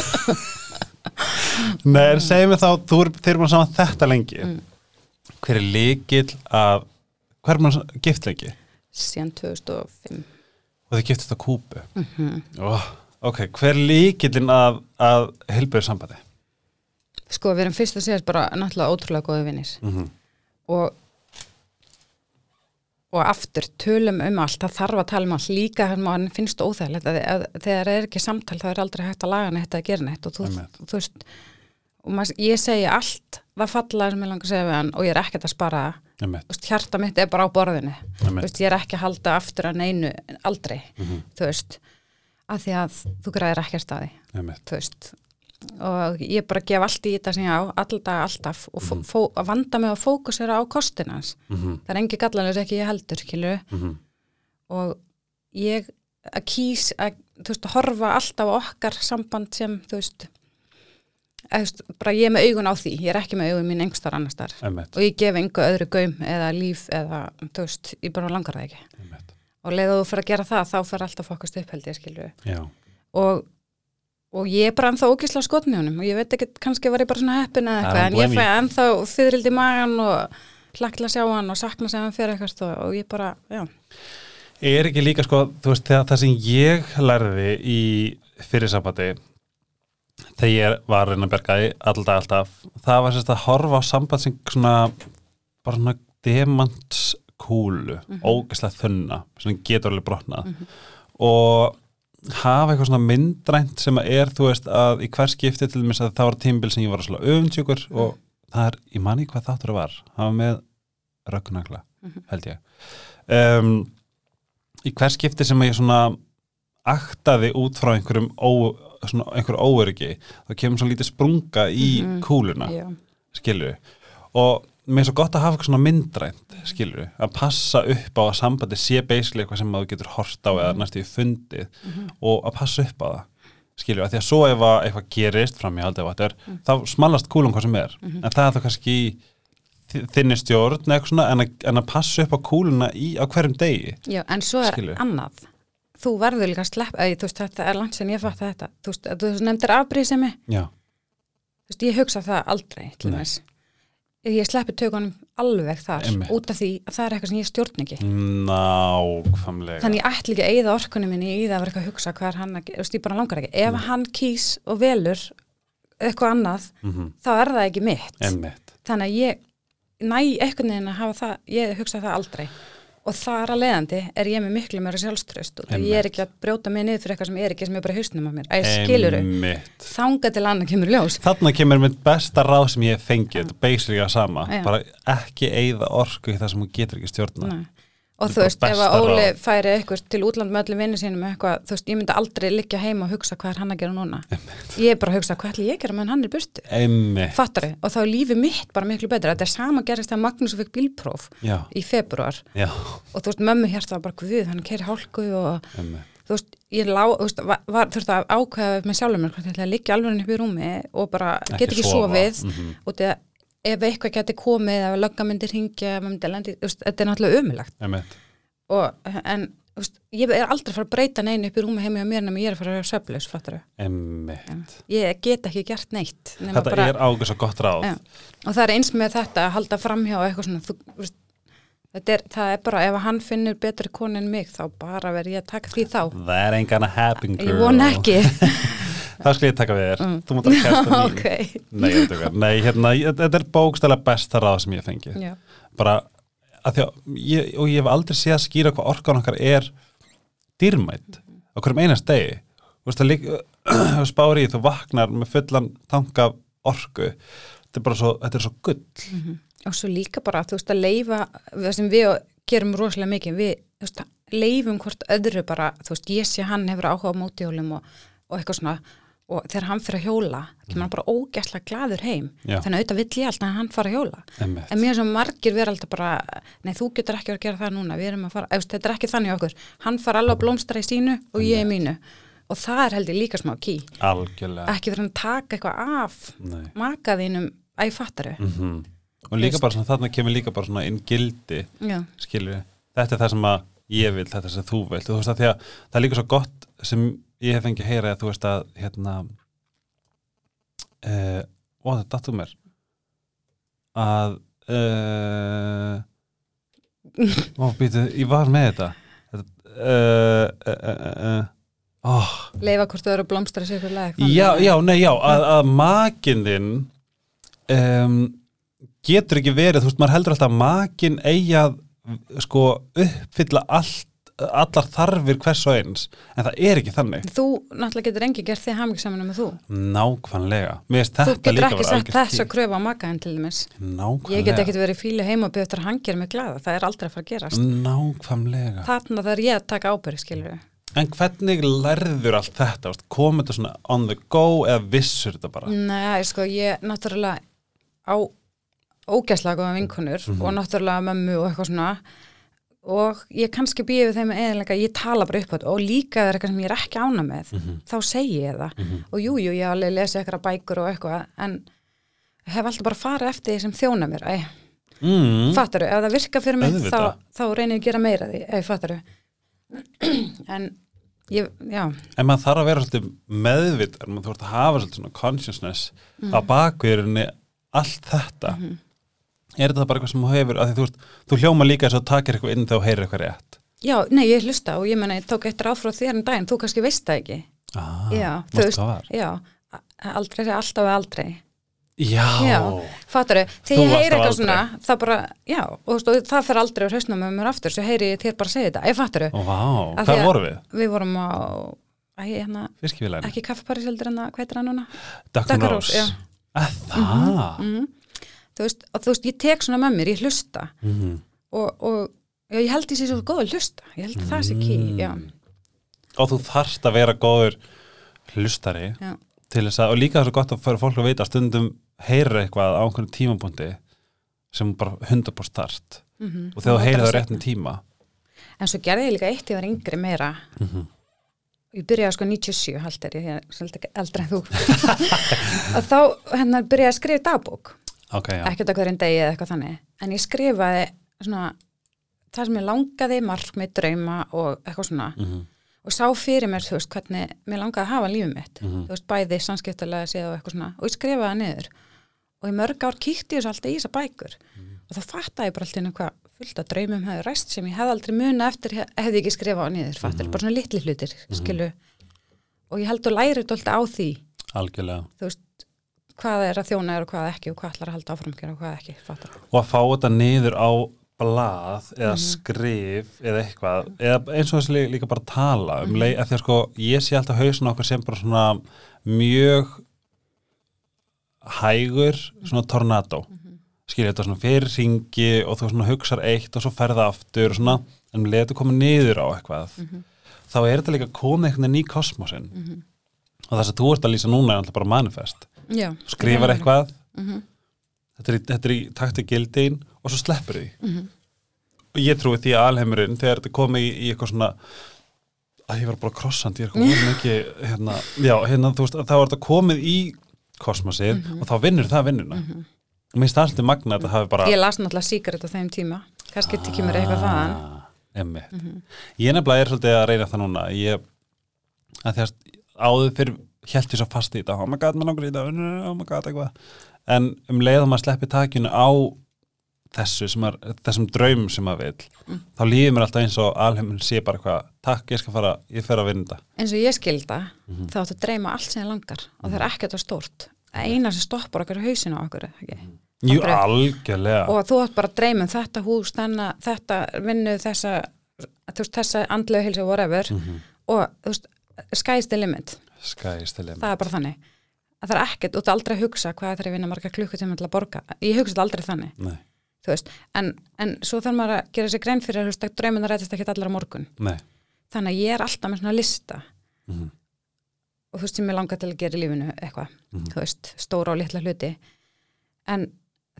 Speaker 1: Nei, en segjum við þá þú er, þeir eru búin saman þetta lengi
Speaker 2: Mm.
Speaker 1: hver er líkil að hver er maður gift lengi?
Speaker 2: Síðan 2005
Speaker 1: og þið giftist á kúpu
Speaker 2: mm -hmm.
Speaker 1: oh, ok, hver er líkilinn að, að heilbæður sambandi?
Speaker 2: Sko, við erum fyrst og síðast bara náttúrulega ótrúlega góði vinnir
Speaker 1: Mm -hmm.
Speaker 2: og og aftur tölum um allt. Það þarf að tala um allt. Líka hann mann finnst óþægilegt þegar er ekki samtal þá er aldrei hægt að laga neitt að gera neitt. Og þú,
Speaker 1: Einmitt.
Speaker 2: þú veist og maður, ég segi allt það falla sem ég langar að segja við hann og ég er ekkert að spara. Það. Þú veist, hjarta mitt er bara á borðinu. Þú veist, ég er ekki að halda aftur að neinu aldrei,
Speaker 1: Mhm.
Speaker 2: þú veist að því að þú græðir ekkert að því. Þú veist og ég bara gef allt í þetta sem ég á alltaf, alltaf. Og fó, að vanda mig að fókusera á kostinans
Speaker 1: Mm -hmm.
Speaker 2: það er engi gallanlega ekki ég heldur
Speaker 1: Mm
Speaker 2: og ég að kýs að, veist, horfa alltaf á okkar samband sem, þú veist, veist bara ég er með augun á því, ég er ekki með augun mín engstar annars þar og ég gef engu öðru gaum eða líf eða, þú veist, ég bara langar það ekki.
Speaker 1: Einmitt.
Speaker 2: og leið að þú fyrir að gera það, þá fyrir alltaf fokast upp held ég skilur
Speaker 1: Já,
Speaker 2: og, og ég er bara ennþá ógisla skotni honum og ég veit ekki, kannski var ég bara svona heppin eða eitthvað, en ég fæ ennþá fyririldi í magan og hlakla sjá hann og sakna sem hann fyrir eitthvað og, og ég bara, já,
Speaker 1: er ekki líka sko, þú veist, þegar það sem ég lærði í fyrirsambandi þegar ég var að reyna að berga í alltaf alltaf, það var sérst að horfa á samband sem svona bara svona demantskúlu mm ógæslega þunna, sem getur alveg brotnað. Og hafa eitthvað svona myndrænt sem að er, þú veist, að í hver skipti til dæmis að það var tímbil sem ég var svona öfundsjúkur og það er, ég mani hvað þáttur það var. Það var með röggnagla held ég. Um, í hver skipti sem að ég svona aktaði út frá einhverjum ó, svona, einhverju óöryggi þá kemur svo lítið sprunga í
Speaker 2: Mhm.
Speaker 1: kúluna
Speaker 2: já,
Speaker 1: skilju og mér er svo gott að hafa eitthvað svona myndrænt skilur að passa upp á að sambandi sé basically eitthvað sem þú getur hort á eða næstu í fundið og að passa upp á það skilur, að því að svo ef að eitthvað gerist fram í haldið vatn þá smallast kúlum hvað sem er. En það er þá kannski þinni stjórn eitthvað svona en að, en að passa upp á kúluna í, á hverjum degi
Speaker 2: Já, en svo er
Speaker 1: Skilur.
Speaker 2: annað. Þú verður líka að sleppa, þú veist, þetta er langt sem ég fatt þetta, þú að þú nefndir afbrísemi,
Speaker 1: já,
Speaker 2: þú veist, ég hugsa það aldrei, ég sleppi tökunum alveg þar
Speaker 1: Einmitt.
Speaker 2: út af því að það er eitthvað sem ég stjórn ekki.
Speaker 1: Nákvæmlega.
Speaker 2: Þannig ég ætla ekki að eyða orkunum minni í það að vera eitthvað að hugsa hvað er hann að gera, ég bara langar ekki. Ef hann kýs og velur eitthvað annað,
Speaker 1: mm
Speaker 2: þá er það ekki mitt.
Speaker 1: Emmitt
Speaker 2: þannig að ég næ eitthvað neginn að hafa það, ég hugsa það aldrei og þar að leiðandi er ég með miklu meira sjálfströst og ég er ekki að brjóta mig niður fyrir eitthvað sem er ekki sem er bara hausnum á mér. Að ég skiluru,
Speaker 1: emmitt
Speaker 2: þanga til annað kemur ljós.
Speaker 1: Þarna kemur mitt besta ráð sem ég hef fengið, þetta er basically að sama, bara ekki eigða orku í það sem hún getur ekki stjórna.
Speaker 2: Nei. Og þú veist, ef að Óli færi eitthvað til útland með öllum vinnu sínum eitthvað, þú veist, ég myndi aldrei liggja heima og hugsa hvað er hann að gera núna. Ég er bara að hugsa hvað ætli ég að gera meðan hann er burtu? Fattari, og þá er lífið mitt bara miklu betra. Þetta er sama gerist að Magnús fikk bílpróf
Speaker 1: já,
Speaker 2: í februar
Speaker 1: já,
Speaker 2: og þú veist, mömmu hérta var bara guð, hann keiri hálku og
Speaker 1: emmitt,
Speaker 2: þú veist, ég lá, þú veist, var, þurfti að ákveða með sjálfum mér ég ætla að liggja alveg upp í rúmi og bara
Speaker 1: Ekki
Speaker 2: get ekki
Speaker 1: sofa.
Speaker 2: sofið og þetta, ef eitthvað geti komið ef lögga myndir maður myndi þetta er náttúrulega
Speaker 1: emmitt,
Speaker 2: og, en, veist, ég er aldrei fara að breyta neinu upp í rúmi heimi á mér nema ég er fara að vera söflaus, ég get ekki gert neitt
Speaker 1: Þetta
Speaker 2: bara,
Speaker 1: er águr svo gott ráð.
Speaker 2: Já. og það er eins með þetta að halda framhjá og eitthvað svona þú, veist, er, það er bara ef hann finnur betri konu en mig þá bara verð ég að taka því þá.
Speaker 1: That ain't gonna happen girl.
Speaker 2: ég von ekki <laughs>
Speaker 1: Það skal ég taka við þér, þú mútt að kæsta mín.
Speaker 2: ok,
Speaker 1: Nei, ekki, nei, hérna, þetta er bókstælega besta ráð sem ég hef fengið.
Speaker 2: já,
Speaker 1: Bara, að því að, ég, og ég hef aldrei séð að skýra hvað orkan okkar er dýrmætt á hverjum einast degi. Þú veist, það líka, <clears throat> spári í, þú vaknar með fullan tanka orku. Þetta er bara svo, þetta er svo gull.
Speaker 2: og svo líka bara þú veist að leifa það sem við gerum rosalega mikið við þú veist, leifum hvort öðru bara þú veist, ég sé hann hefur áhuga á mótihjólum og, og eitthvað svona og þegar hann fyrir að hjóla, kemur hann bara ógæslega glaður heim,
Speaker 1: Já.
Speaker 2: þannig að auðvitað vill ég alltaf að hann fara að hjóla,
Speaker 1: Einmitt.
Speaker 2: en mér sem margir vera alltaf bara, nei þú getur ekki að gera það núna, fara, eða, þetta er ekki þannig okkur. Hann fara alveg að blómstra í sínu og ég í mínu. Og það er heldur líka smá ký
Speaker 1: Algjörlega.
Speaker 2: ekki fyrir að taka eitthvað af
Speaker 1: Nei.
Speaker 2: makaðinum að ég fattaru
Speaker 1: Mm Og líka bara svona, þarna kemur líka bara svona inn gildi,
Speaker 2: já,
Speaker 1: skilur Þetta er það sem að ég vil, þetta sem þú vilt. Þú veist að því að það er líka svo gott sem ég hef fengið að heyra að þú veist að, hérna, uh, ó, þetta dattum mér, að, uh, ó, býtu, ég var með þetta. uh, oh,
Speaker 2: leifa hvort þau eru að blómstra sér fyrir leg
Speaker 1: Já, já, nei, já, að, að makinn þinn um, getur ekki verið, þú veist, maður heldur alltaf að makinn eigi að sko uppfylla allt allar þarfir hvers og eins en það er ekki þannig
Speaker 2: Þú náttúrulega getur engi gert þig hamingsaminu með þú.
Speaker 1: nákvæmlega,
Speaker 2: Þú getur ekki sagt þess að kröfa á makaðin til dæmis.
Speaker 1: nákvæmlega
Speaker 2: Ég get ekkert verið fíli heima og byrja gera mig glada. Það er aldrei að fara að gerast.
Speaker 1: nákvæmlega
Speaker 2: Þarna þarf ég að taka ábyrði, skilur við.
Speaker 1: en hvernig lærður allt þetta veist, kom þetta svona on the go eða vissur þetta bara
Speaker 2: Nei, sko, ég náttúrulega á ógæslega góða vinkunur
Speaker 1: Mhm.
Speaker 2: og náttúrulega mömmu og eitthvað svona og ég kannski býði við þeim eðalega, ég tala bara upp á þetta. Og líka er eitthvað sem ég er ekki ána með
Speaker 1: Mhm.
Speaker 2: þá segi ég það. Og jú, jú, ég alveg lesið eitthvað bækur og eitthvað en hef alltaf bara farið eftir því sem þjóna mér. Æ,
Speaker 1: mm.
Speaker 2: fattaru, ef það virkar fyrir mig þá,
Speaker 1: Auðvitað.
Speaker 2: þá reynir ég að gera meira því, ef fattaru <clears throat> en ég, já.
Speaker 1: En maður þarf að vera svolítið meðvitt maður þarf að hafa svolítið svona consciousness á bakviðurinni allt þetta er þetta bara eitthvað sem hefur að því þú, veist, þú hljóma líka þess að takir eitthvað inn þú heyrir eitthvað rétt?
Speaker 2: Já, nei, ég hlusta og ég menna, ég tók eitt ráð frá þér en daginn, þú kannski veist það ekki.
Speaker 1: Ah,
Speaker 2: já, þú veist, já aldrei sé alltaf eða aldrei.
Speaker 1: Já,
Speaker 2: Já. fattaru,
Speaker 1: Þú
Speaker 2: þegar ég heyri eitthvað svona það bara, já, og, og það fer aldrei á hausnum með mér aftur, svo heyri ég þér bara segja þetta. Ég fattaru,
Speaker 1: Ó, vá, hvað
Speaker 2: að-
Speaker 1: vorum við?
Speaker 2: við vorum á hérna, ekki kaffiparis heldur en það, hvað heitir það núna?
Speaker 1: Dr. Rose. Að það?
Speaker 2: Mm þú veist, og þú veist, ég tek svona með mér, ég hlusta.
Speaker 1: Mhm.
Speaker 2: og, og já, ég held ég sé svo góð að hlusta. Ég held að það sé ký, já,
Speaker 1: og þú þarft að vera góður hlustari
Speaker 2: já,
Speaker 1: til þess að, og líka það er svo gott að fyrir fólk að veita að stundum heyra eitthvað á einhvern tímapunkti sem bara 100% start
Speaker 2: Mhm.
Speaker 1: og þegar þú
Speaker 2: notar það
Speaker 1: réttum tíma.
Speaker 2: En svo gerði ég líka eitt, ég var yngri meira.
Speaker 1: Mhm.
Speaker 2: ég byrjaði sko 97 hald er ég, ég er svolítið ekki eldri en þú. <laughs> Og þá hérna byrjaði að skrifa dagbók
Speaker 1: ok, já,
Speaker 2: ekkert að hverjum degi eða eitthvað þannig. En ég skrifaði svona það sem ég langaði, markmið, drauma og eitthvað svona.
Speaker 1: Mhm.
Speaker 2: og sá fyrir mér, þú veist, hvernig mér langaði að hafa lífið mitt,
Speaker 1: Mhm.
Speaker 2: þú veist, bæði samskiptalega séð og eitthvað svona, og ég skrifaði það niður. Og í mörg ár kíkti ég þessu alltaf í þessar bækur.
Speaker 1: Mhm.
Speaker 2: og þá fattaði ég bara alltaf hvað fullt af draumum hefði ræst sem ég hefði aldrei muna eftir hef- hefði ekki skrifað á niður, fattir,
Speaker 1: Mhm.
Speaker 2: bara svona litli hlutir skilu, og ég held að læri þetta alltaf á því,
Speaker 1: algjörlega.
Speaker 2: Þú veist hvað er að þjóna er og hvað ekki og hvað ætlar að halda áfram að gera og hvað ekki, fattar
Speaker 1: og að fá þetta niður á blað eða
Speaker 2: Mhm.
Speaker 1: skrif eða eitthvað, eða eins og þessi líka bara tala
Speaker 2: Mhm.
Speaker 1: um leið, af því að sko ég sé alltaf hausin okkur sem bara svona mjög hægur svona tornado
Speaker 2: Mhm.
Speaker 1: skilja þetta svona fyrir ringi og þú svona hugsar eitt og svo ferða aftur og svona, en um leið þetta komið niður á eitthvað
Speaker 2: Mhm.
Speaker 1: þá er þetta líka komið einhvern veginn í kosmosin og það sem þú ert að lýsa núna er alltaf bara manifest
Speaker 2: Já,
Speaker 1: skrifar eitthvað
Speaker 2: Mhm.
Speaker 1: þetta er, þetta er í takti gildin og svo sleppur því
Speaker 2: Mhm.
Speaker 1: og ég trúi því að alheimurinn þegar þetta komið í, í eitthvað svona að ég var bara krossandi, ég er komið <laughs> mikið hérna, já, hérna, veist, þá er þetta komið í kosmosið
Speaker 2: Mhm.
Speaker 1: og þá vinnur það vinnuna og mér finnst það alltaf magna að þetta hafi bara
Speaker 2: Ég las náttúrulega Secret á þeim tíma kannski tikið mér eitthvað þaðan
Speaker 1: Ah.
Speaker 2: Mhm.
Speaker 1: ég nefnilega er svolítið að reyna það núna ég, að því að áður fyrir held ég svo fast í þetta oh my god, maður langar í þetta, oh my god, eitthvað en um leiðum að sleppi takinu á þessu sem er, þessum draum sem maður vil
Speaker 2: Mm.
Speaker 1: þá líður mér alltaf eins og alheiminn sé bara eitthvað takk, ég skal fara, ég fer að þetta
Speaker 2: eins og ég skilda
Speaker 1: Mhm.
Speaker 2: þá áttu að dreyma allt sem ég langar og það er ekkert að stórt eina sem stoppar okkur hausinu á okkur ekki?
Speaker 1: Jú,
Speaker 2: Aldrei.
Speaker 1: algjörlega
Speaker 2: og þú átt bara að dreyma um þetta hús þenna, þetta vinnu þessa þú veist, þessa andlegu hilsu whatever
Speaker 1: Mhm.
Speaker 2: og þú veist, sky's the limit
Speaker 1: skæstileg
Speaker 2: það er bara þannig. Að það er ekkert, þú ert aldrei hugsa hvað það er að vinna marga klukkutíma til að borga. Ég hugsa þetta aldrei þannig. Þú en, en svo þarf maður að gera sér grein fyrir að þú draumin rætist ekki allar á morgun.
Speaker 1: Nei.
Speaker 2: Þannig að ég er alltaf með svona lista.
Speaker 1: Mhm.
Speaker 2: og þú veist sem ég langar til að gera í lífinu eitthvað,
Speaker 1: Mhm.
Speaker 2: þú veist, stóra og litla hluti. En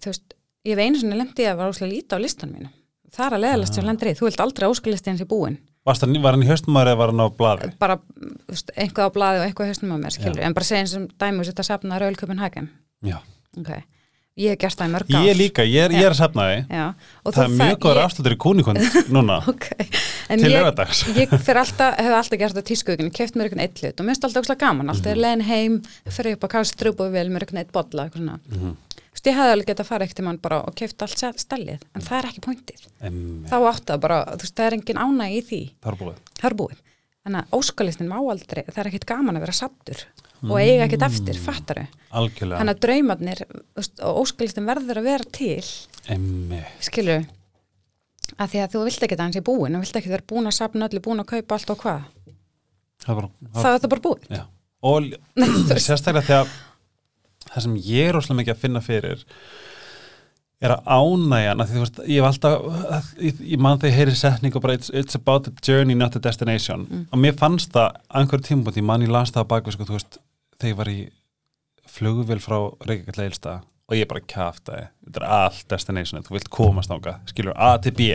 Speaker 2: þú veist ég hef einu svona lendi að var óslega líta á listan mínu það er að leðalast sem lendir í, þú vilt aldrei óskalisti eins í búin
Speaker 1: hann, var hann í haustumar eða var hann á blaði?
Speaker 2: bara, einhvað á blaði og eitthvað haustum á mér, skilur, en bara segja eins og dæmi og setja safna Rauðlköpun Hagen
Speaker 1: Já,
Speaker 2: ok, ég hef gert það í mörg ár.
Speaker 1: ég líka, ég er, ég er að því
Speaker 2: Já, og
Speaker 1: Það er mjög góður
Speaker 2: ég-
Speaker 1: afslutur í kúnikund núna. <laughs>
Speaker 2: Ok, en
Speaker 1: til
Speaker 2: ég,
Speaker 1: lögadags <laughs>
Speaker 2: ég fyrir alltaf, hef alltaf gert það tískuðugin, keft mér einhvern eitt hlut og mér finnst alltaf óslega gaman, alltaf er leiðin heim fyrir upp á kástrúbu vel með einhvern eitt bolla eitthvað svona,
Speaker 1: Mhm.
Speaker 2: þú veist, ég hefði alveg getað að fara ekkert í mann bara og keft allt stellið en það er ekki pointið,
Speaker 1: Em,
Speaker 2: þá áttu það bara þú veist, það er engin ánæg í því,
Speaker 1: Það er búið.
Speaker 2: Það er búið. Þannig að óskalistin má aldrei, það er ekkert gaman að vera sattur og eiga ekkert eftir, fattaru
Speaker 1: Algjörlega.
Speaker 2: Þannig að draumarnir og óskalistin verður að vera til. Skilur að því að þú vilt ekki það hans í búin og vilt ekki vera búin að sapna öllu, búin að kaupa allt og hvað.
Speaker 1: Það er bara
Speaker 2: það er þetta bara búið.
Speaker 1: Já. Og <laughs> sérstaklega að það sem ég er óslega mikið að finna fyrir er að ánægjan að því þú veist, ég hef alltaf ég, ég man þegar ég heyri setning og bara it's, it's about the journey not the destination. Og mér fannst það að einhverjum tímabúti ég man ég las það á bakvið sko, þú veist, þegar ég var í flugvél frá Reykjavík leilsta og ég bara kæftaði, þetta er allt destination þú vilt komast ánga, skilur A til B.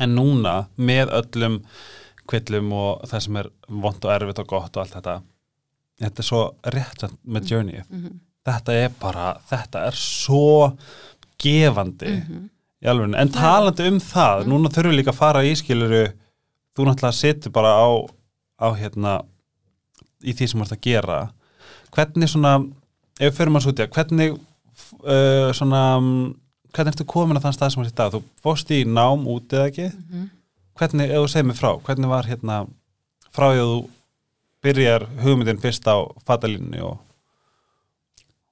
Speaker 1: En núna með öllum kvillum og það sem er vond og erfitt og gott og allt þetta þetta er svo rétt með journeyið
Speaker 2: Mhm.
Speaker 1: þetta er bara, þetta er svo gefandi
Speaker 2: Mhm.
Speaker 1: í alveg, en talandi um það núna þurfum við líka að fara í skiluru þú náttúrulega situr bara á á hérna í því sem þú ert að gera. Hvernig svona, ef við í að hvernig uh, svona hvernig ertu komin að þann stað sem þú ert í dag? Þú fórst í nám út eða ekki?
Speaker 2: Mhm.
Speaker 1: hvernig, ef þú segir mig frá, hvernig var hérna frá því að þú byrjar hugmyndin fyrst á fatalínunni og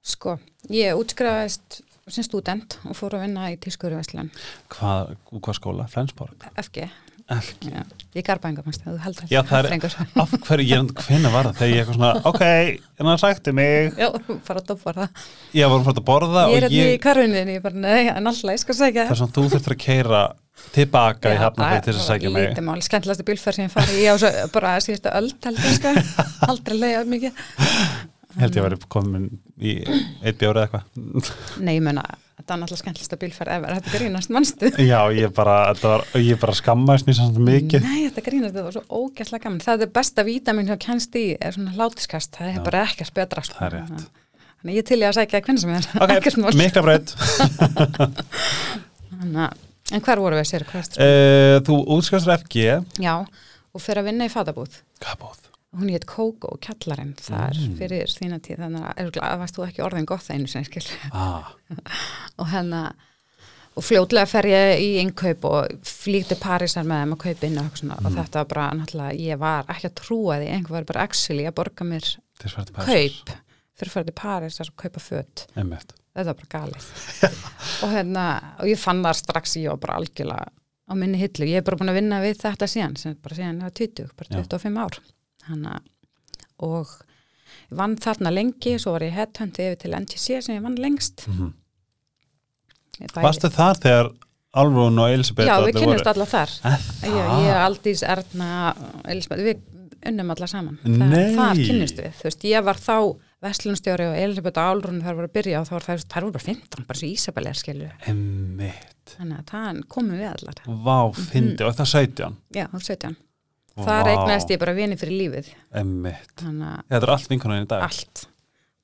Speaker 2: sko, ég útskrifaðist sem student og fór að vinna í tískuruvæslan
Speaker 1: hvað, úr hvað skóla, Flensborg?
Speaker 2: FG, já, ég garba enga mannst, þú heldur
Speaker 1: Já, það er- af hverju, ég hvenna var það? Þegar ég eitthvað svona, ok, en það sætti mig.
Speaker 2: Já, fara að dopa það.
Speaker 1: Ég var að borða
Speaker 2: ég er hérna í
Speaker 1: ég,
Speaker 2: karfinni, ég bara, nei, en alltaf, ég skal segja
Speaker 1: það er svona þú þurftur að keira tilbaka í hafna til þess að sækja mig.
Speaker 2: lítið mál, skemmtilegasti bílferð sem ég fari í á svo, bara síðustu öll, held ég sko. <laughs> Aldrei leiða mikið.
Speaker 1: Held ég að
Speaker 2: ég þetta var náttúrulega skemmtilegsta bílferð ever, þetta grínast mannstu
Speaker 1: Já, ég bara, var, ég bara skammaðist mér svona mikið.
Speaker 2: Nei, þetta grínast, þetta var svo ógæslega gaman það er besta vítamin sem kennst í er svona látiskast, það er
Speaker 1: Já.
Speaker 2: bara ekkert betra sko.
Speaker 1: Það er rétt.
Speaker 2: Þannig ég til ég að sækja hvernig sem er
Speaker 1: Ok, <laughs> mikla breytt. <laughs>
Speaker 2: Að- En hver voru við sér? Hvert?
Speaker 1: Uh, þú útskastur FG.
Speaker 2: Já, og fyrir að vinna í fatabúð
Speaker 1: Hvað bóð?
Speaker 2: Hún hétt Kókó og Kjallarinn þar
Speaker 1: Mm.
Speaker 2: fyrir þína tíð þannig að örugglega varst þú ekki orðin gott það einu sinni skil
Speaker 1: Ah, <laughs>
Speaker 2: og hennar og fljótlega fer ég í innkaup og flýtti Parísar með þeim að kaupa inn og,
Speaker 1: Mm.
Speaker 2: og þetta var bara náttúrulega, ég var ekki að trúa því. Einhver var bara actually að borga mér kaup fyrir að fara til París að kaupa föt.
Speaker 1: Emmett.
Speaker 2: þetta var bara galið. <laughs> Og, hérna, og ég fann það strax ég var bara algjörlega á minni hillu. Ég er bara búin að vinna við þetta síðan bara síðan ég var 20, bara
Speaker 1: Já.
Speaker 2: 25 ár Hanna, og ég vann þarna lengi svo var ég headhuntið yfir til NGC sem ég vann lengst
Speaker 1: Mm
Speaker 2: Ég bæði-
Speaker 1: Varstu þar þegar Alrún og Elisabeth
Speaker 2: Já, við kynnumst alla þar
Speaker 1: það?
Speaker 2: ég, Aldís, Erna, Elisabeth, við unnum alla saman.
Speaker 1: Nei.
Speaker 2: Þar kynnist við. Þú veist, ég var þá vestlunstjóri og Elisabeth og Álrún þar voru að byrja og þá var það, þar voru bara 15, bara svo Ísabel er skilju. Þannig að það komum við allar.
Speaker 1: Vá, fyndi, og það 17.
Speaker 2: Já, á 17. Þar
Speaker 1: Vá.
Speaker 2: eignaðist ég bara vini fyrir lífið. Að
Speaker 1: Þetta er allt vinkonan í dag.
Speaker 2: allt.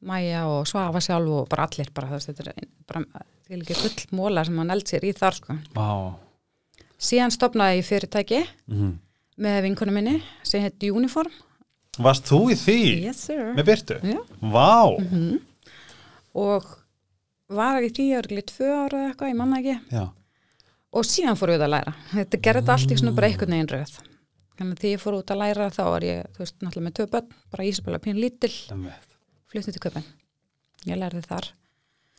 Speaker 2: Mæja og Svafa sjálf og bara allir bara, veist, þetta er bara, því líka full móla sem hann eld sér í þar, sko.
Speaker 1: Vá.
Speaker 2: Síðan stopnaði ég fyrirtæki
Speaker 1: Mm
Speaker 2: með vinkonu minni sem heit Uniform.
Speaker 1: Varst þú í því?
Speaker 2: Yes, sir.
Speaker 1: Með Byrtu?
Speaker 2: Já.
Speaker 1: Vá.
Speaker 2: Mhm. og var í því örgli tvö ára eða eitthvað, ég manna ekki
Speaker 1: Já.
Speaker 2: og síðan fór út að læra þetta gerði þetta allt í svona bara einhvern veginn röð þannig að því ég fór út að læra þá var ég þú veist, náttúrulega með tvö börn, bara Ísabella pín lítill fluttið til köpinn ég lærði þar,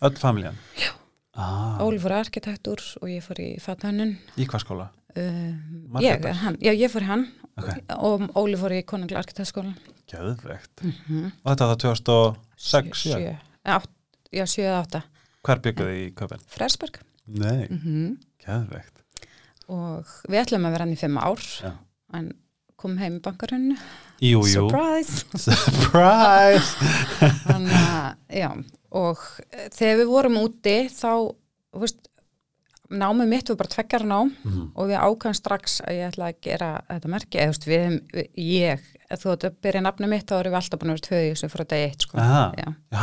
Speaker 1: Öll familjan? Já. Ah,
Speaker 2: Óli fór í arkitektúr og ég fór í fathönnun
Speaker 1: í hvað skóla?
Speaker 2: um, ég, hann, já, ég fór í hann
Speaker 1: Ok.
Speaker 2: og Óli fór í konunglega arkitektskólan
Speaker 1: Gjöðvegt.
Speaker 2: mm
Speaker 1: Og þetta var það 2006?
Speaker 2: sjö,
Speaker 1: já.
Speaker 2: átt, já, sjö eða átta
Speaker 1: Hver bygguði í köpinn?
Speaker 2: Frersberg
Speaker 1: Nei,
Speaker 2: mm
Speaker 1: gjöðvegt.
Speaker 2: og við ætlum að vera hann í fimm ár
Speaker 1: Já.
Speaker 2: En kom heim í bankarunnu surprise <laughs>
Speaker 1: Surprise! <laughs>
Speaker 2: Þannig að, já, og eh, þegar við vorum úti þá, veist, námið mitt var bara tveggjara nám
Speaker 1: Mhm.
Speaker 2: og við ákvæðum strax að ég ætla að gera þetta merki, eða veist, við, ég, þú ert að byrja nafnið mitt þá erum við alltaf búin að vera tvöði í þessu frá degi eitt, sko.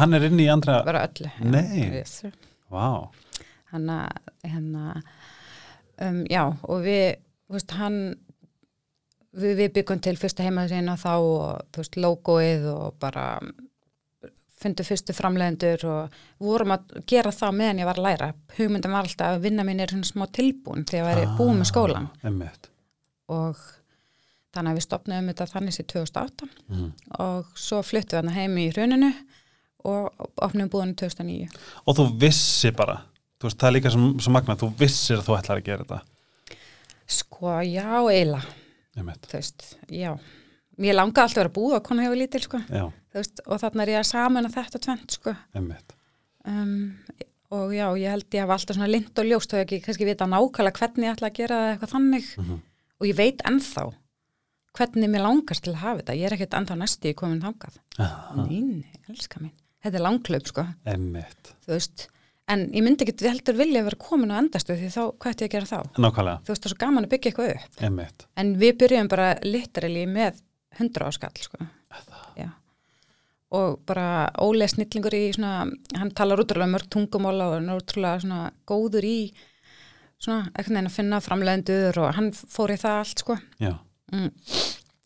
Speaker 1: Hann er inn í andra...
Speaker 2: vera öllu. Yes.
Speaker 1: Vá.
Speaker 2: hann að hérna, um, já og við, veist, hann við, við byggum til fyrsta heimaðsina þá og þú veist, logoið og bara fundum fyrstu framleiðendur og vorum að gera það meðan ég var að læra hugmyndin var alltaf að vinna mín er svona smá tilbúin þegar ég væri búin með skólan
Speaker 1: Emmett.
Speaker 2: og þannig að við stopnaðum þetta þannig sér 2008
Speaker 1: Mm.
Speaker 2: og svo fluttum við hann heim í hruninu og opnum búinu 2009
Speaker 1: Og þú vissi bara, veist, það er líka sem, sem magna, þú vissir að þú ætlar að gera þetta.
Speaker 2: sko, já,
Speaker 1: Emmett.
Speaker 2: Þú veist, já. Mér langaði alltaf að vera búið að konu hefur lítil sko, veist, og þarna er ég að samuna þetta tvent sko. Um, og já, ég held ég hafa alltaf svona lind og ljóst og ekki kannski vita nákvæmlega hvernig ég ætla að gera eitthvað þannig.
Speaker 1: Mhm.
Speaker 2: og ég veit ennþá hvernig mér langast til að hafa þetta. Ég er ekkert ennþá næstu í komin þangað.
Speaker 1: Aha.
Speaker 2: nei, nei, elska mín. Þetta er langklaup sko, þú veist en ég myndi ekki heldur vilja vera komin á endastu því þá, hvað ætti ég að gera þá?
Speaker 1: Nákvæmlega,
Speaker 2: þú veist, það er svo gaman að byggja eitthvað upp
Speaker 1: emmett.
Speaker 2: En við byrjum bara literally með 100 áskall, sko. Já. Og bara Óli er snillingur í svona, hann talar útrúlega mörg tungumóla og hann er útrúlega svona góður í svona ekkert neginn að finna framleiðendur og hann fór í það allt, sko.
Speaker 1: Já,
Speaker 2: Mm.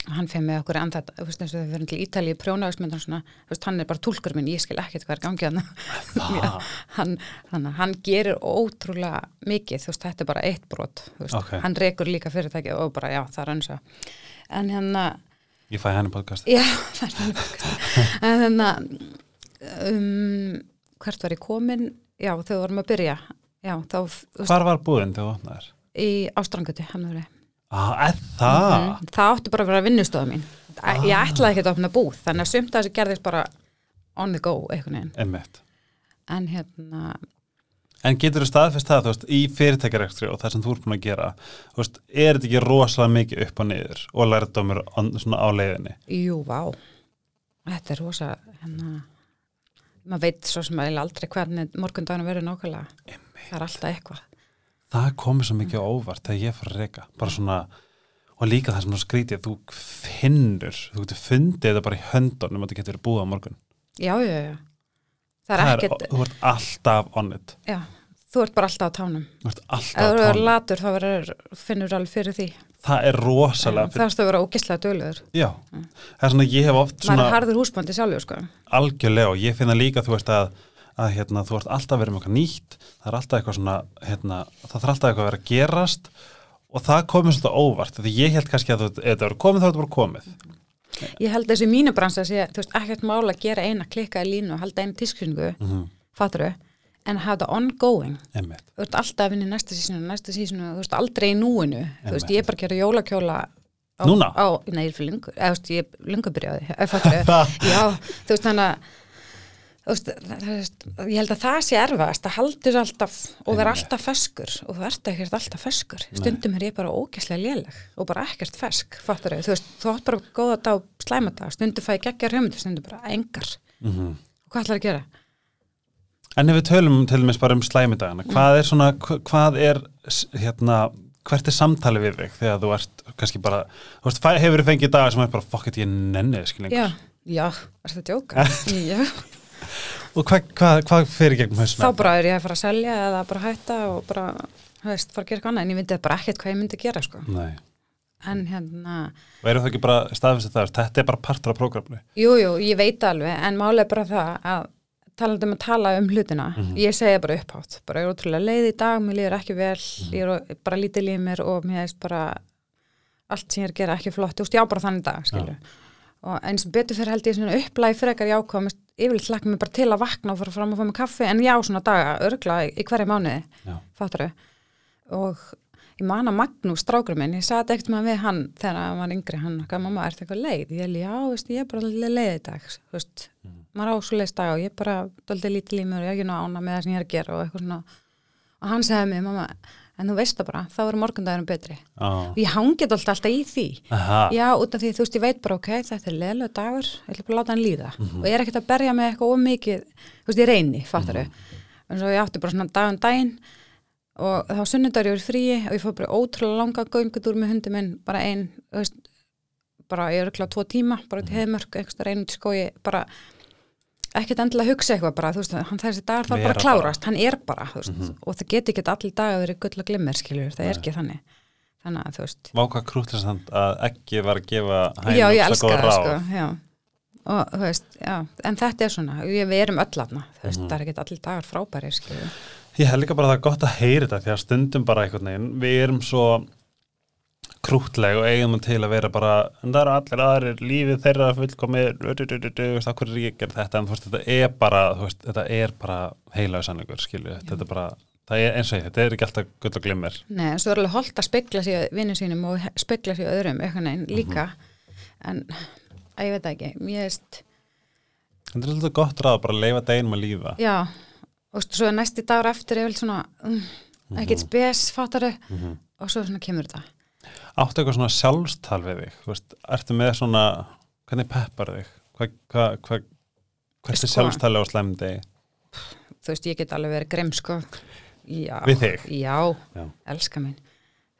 Speaker 2: Og hann fyrir með okkur þetta, þú veist eins og þau fyrir til Ítalíu prjónaðismyndan svona, þú veist, hann er bara túlkur minn, ég skil ekkert hvað <laughs> er gangið hann. hann, hann, gerir ótrúlega mikið, þú veist, þetta er bara eitt brot, þú veist,
Speaker 1: Ok.
Speaker 2: hann rekur líka fyrirtæki og bara, já, það er önsa. En hérna,
Speaker 1: Ég fæ henni podcast.
Speaker 2: já, <laughs> er hann podcast. En hérna, um, hvert var ég komin? Já, þau vorum að byrja, já, þá,
Speaker 1: Hvar var búðin þegar þú opnaðir?
Speaker 2: í ástranguti, hann verið.
Speaker 1: Ah, það?
Speaker 2: Mm, það átti bara að vera vinnustofa mín. Ah. Ég ætlaði ekki að opna búð, þannig að sumt að þessi gerðist bara on the go, einhvern veginn.
Speaker 1: Emmett.
Speaker 2: En hérna,
Speaker 1: En getur þú staðfest það, þú veist, í fyrirtækjarekstri og það sem þú ert búin að gera, þú veist, er þetta ekki rosalega mikið upp og niður og lærdómur on- svona á leiðinni?
Speaker 2: jú, vá, þetta er rosa, hérna, maður veit svo sem eiginlega aldrei hvernig morgundaginu verður nákvæmlega það er alltaf eitthvað
Speaker 1: það komið svo mikið óvart þegar ég fór að reyka bara svona, og líka það sem þú skrítið þú finnur, þú getur fundið þetta bara í höndunum að þetta getur verið búið á morgun.
Speaker 2: Já, já, já, það er ekkert
Speaker 1: þú ert alltaf on it.
Speaker 2: Já, þú ert bara alltaf á tánum.
Speaker 1: Þú ert
Speaker 2: ef
Speaker 1: alltaf
Speaker 2: þú
Speaker 1: á tánum.
Speaker 2: latur þá verður, finnur alveg fyrir því.
Speaker 1: Það er rosalega
Speaker 2: það erstu að vera ógislega döluður
Speaker 1: já, það er svona, ég hef oft
Speaker 2: maður
Speaker 1: svona
Speaker 2: er harður húsbandi sjálfur sko.
Speaker 1: Algjörlega og ég finna líka, þú veist að að hérna, þú ert alltaf að vera með eitthvað nýtt það er alltaf eitthvað svona hérna, það þarf alltaf eitthvað að vera að gerast og það komið svolítið óvart því ég held kannski að þú, þetta verður komið þá er þetta bara komið
Speaker 2: ég held þessi mínu bransa sé, þú veist, ekkert mála að gera eina klikka í línu og halda einu tískringu mm
Speaker 1: Mhm.
Speaker 2: fattur þau, en hafa það ongoing
Speaker 1: Einmitt.
Speaker 2: þú ert alltaf að vinna í næsta sísonu, næsta sísonu þú veist, aldrei í núinu, þú veist, ég er bara að gera jólakjóla á,
Speaker 1: Núna?
Speaker 2: á, nei, ég er fyrir lungu, eða þú veist, ég er lungu byrjaði <laughs> <laughs> já, þú veist, þannig að veist, ég held að það sé erfast að haldur alltaf og vera alltaf feskur og þú ert ekkert alltaf feskur stundum er ég bara ógæslega léleg og bara ekkert fesk, fattur þau, þú veist, þú átt bara góða dag, slæma dag, stundum fæ ég geggjar hugmyndir, stundum bara engar
Speaker 1: Mhm.
Speaker 2: og hvað ætlar að gera?
Speaker 1: En ef við tölum til dæmis bara um slæmidagana, hvað er svona, hva- hvað er, hérna, hvert er samtali við þig þegar þú ert kannski bara, þú veist, hefur þú fengið dagar sem er bara, fuck it, ég nenni lengur.
Speaker 2: Já, já, er þetta djóka? <laughs> já,
Speaker 1: Og hvað hva, hva fyrir gegnum hausnum?
Speaker 2: þá bara er ég að fara að selja eða bara hætta og bara, veist, fara að gera eitthvað annað en ég myndi bara ekkert hvað ég myndi gera, sko.
Speaker 1: Nei.
Speaker 2: en hérna,
Speaker 1: Og eru það ekki bara staðfist það, þetta er bara partur af prógramnu?
Speaker 2: jú, jú, ég veit alveg en málega bara það að talandi um að tala um hlutina, ég segja bara upphátt. Bara ég er ótrúlega leið í dag, mér líður ekki vel ég er bara lítið líf mér og mér er bara allt sem ég er að gera ekki flott, veist, já bara þannig dag, skilju og eins og betur fyrir held ég upplæði frekar jákvæm, yfirleitt hlakka mér bara til að vakna og fara fram og fá mig kaffi, en já svona daga örgla í hverja mánuði,
Speaker 1: Já.
Speaker 2: fattar og ég man að Magnús, strákur minn, ég satt ekkert með hann þegar hann var yngri, hann, hvað mamma, er þetta eitthvað leið? Ég held, já, veist, ég er bara alveg leið í dag, þú veist, maður á svo leiðist dag og ég er bara doldið lítið límur og ég er ekki ná ána með það sem ég er að gera og eitthvað svona og hann segði mér, mamma, en þú veist það bara, þá er morgundagurum betri.
Speaker 1: Já.
Speaker 2: og ég hangið alltaf alltaf í því.
Speaker 1: Aha.
Speaker 2: Já, út af því þú veist, ég veit bara, ok, þetta er leðlega dagur, ég ætla bara að láta hann líða. Og ég er ekkert að berja með eitthvað ómikið, þú veist, ég reyni, fattar þau en svo ég átti bara svona dag um daginn og þá sunnudagur ég verið fríi og ég fór bara ótrúlega langa göngutúr með hundi minn, bara ein, þú veist bara ég er ekki tvo tíma, bara til heimörk eitthvað reynum til skói, bara ekkert endilega að hugsa eitthvað bara, þú veist, hann þessi dagar þarf bara
Speaker 1: Vera
Speaker 2: að klárast, hann er bara, þú veist, og það geti ekki allir dagar verið gull og glimmer, skiljur, það er ekki þannig. Þannig að þú veist.
Speaker 1: Vá hvað krútlega samt að ekki var að gefa
Speaker 2: já, ég
Speaker 1: hænum svo
Speaker 2: elska
Speaker 1: góð
Speaker 2: það
Speaker 1: ráð.
Speaker 2: sko, já. Og þú veist, já, en þetta er svona við, erum öll aðna, þú veist, það er ekki allir dagar frábæri, skilju
Speaker 1: Ég held líka bara að það er gott að heyra þetta því að stundum bara einhvern veginn, við erum svo krútleg og eigum til að vera bara, en það eru allir aðrir lífið þeirra veist, okkur er ég að gera þetta? En þú veist, þetta er bara, veist, þetta er bara heilaðu sannleikur, skilju, þetta er bara það er eins og ég, þetta er ekki alltaf gull og glimmer
Speaker 2: Nei, en svo er alveg holdt að spegla sig vinnu sínum og spegla sig öðrum eitthvað neginn líka. En að ég veit ekki, ég veist
Speaker 1: þetta er alltaf gott ráð, bara að leifa deginum að lífa
Speaker 2: já, og svo er næsti dagur eftir ég vil svona, um, ekkert spes fattaru, og svo svona kemur þetta
Speaker 1: áttu eitthvað svona sjálfstal við þig, veist, ertu með svona hvernig peppar þig? Hvað hva, hva, hvert er
Speaker 2: Sko.
Speaker 1: sjálfstali á slemdi
Speaker 2: þú veist, ég get alveg verið grimm sko. Já,
Speaker 1: Við þig?
Speaker 2: Já,
Speaker 1: Já.
Speaker 2: elska mín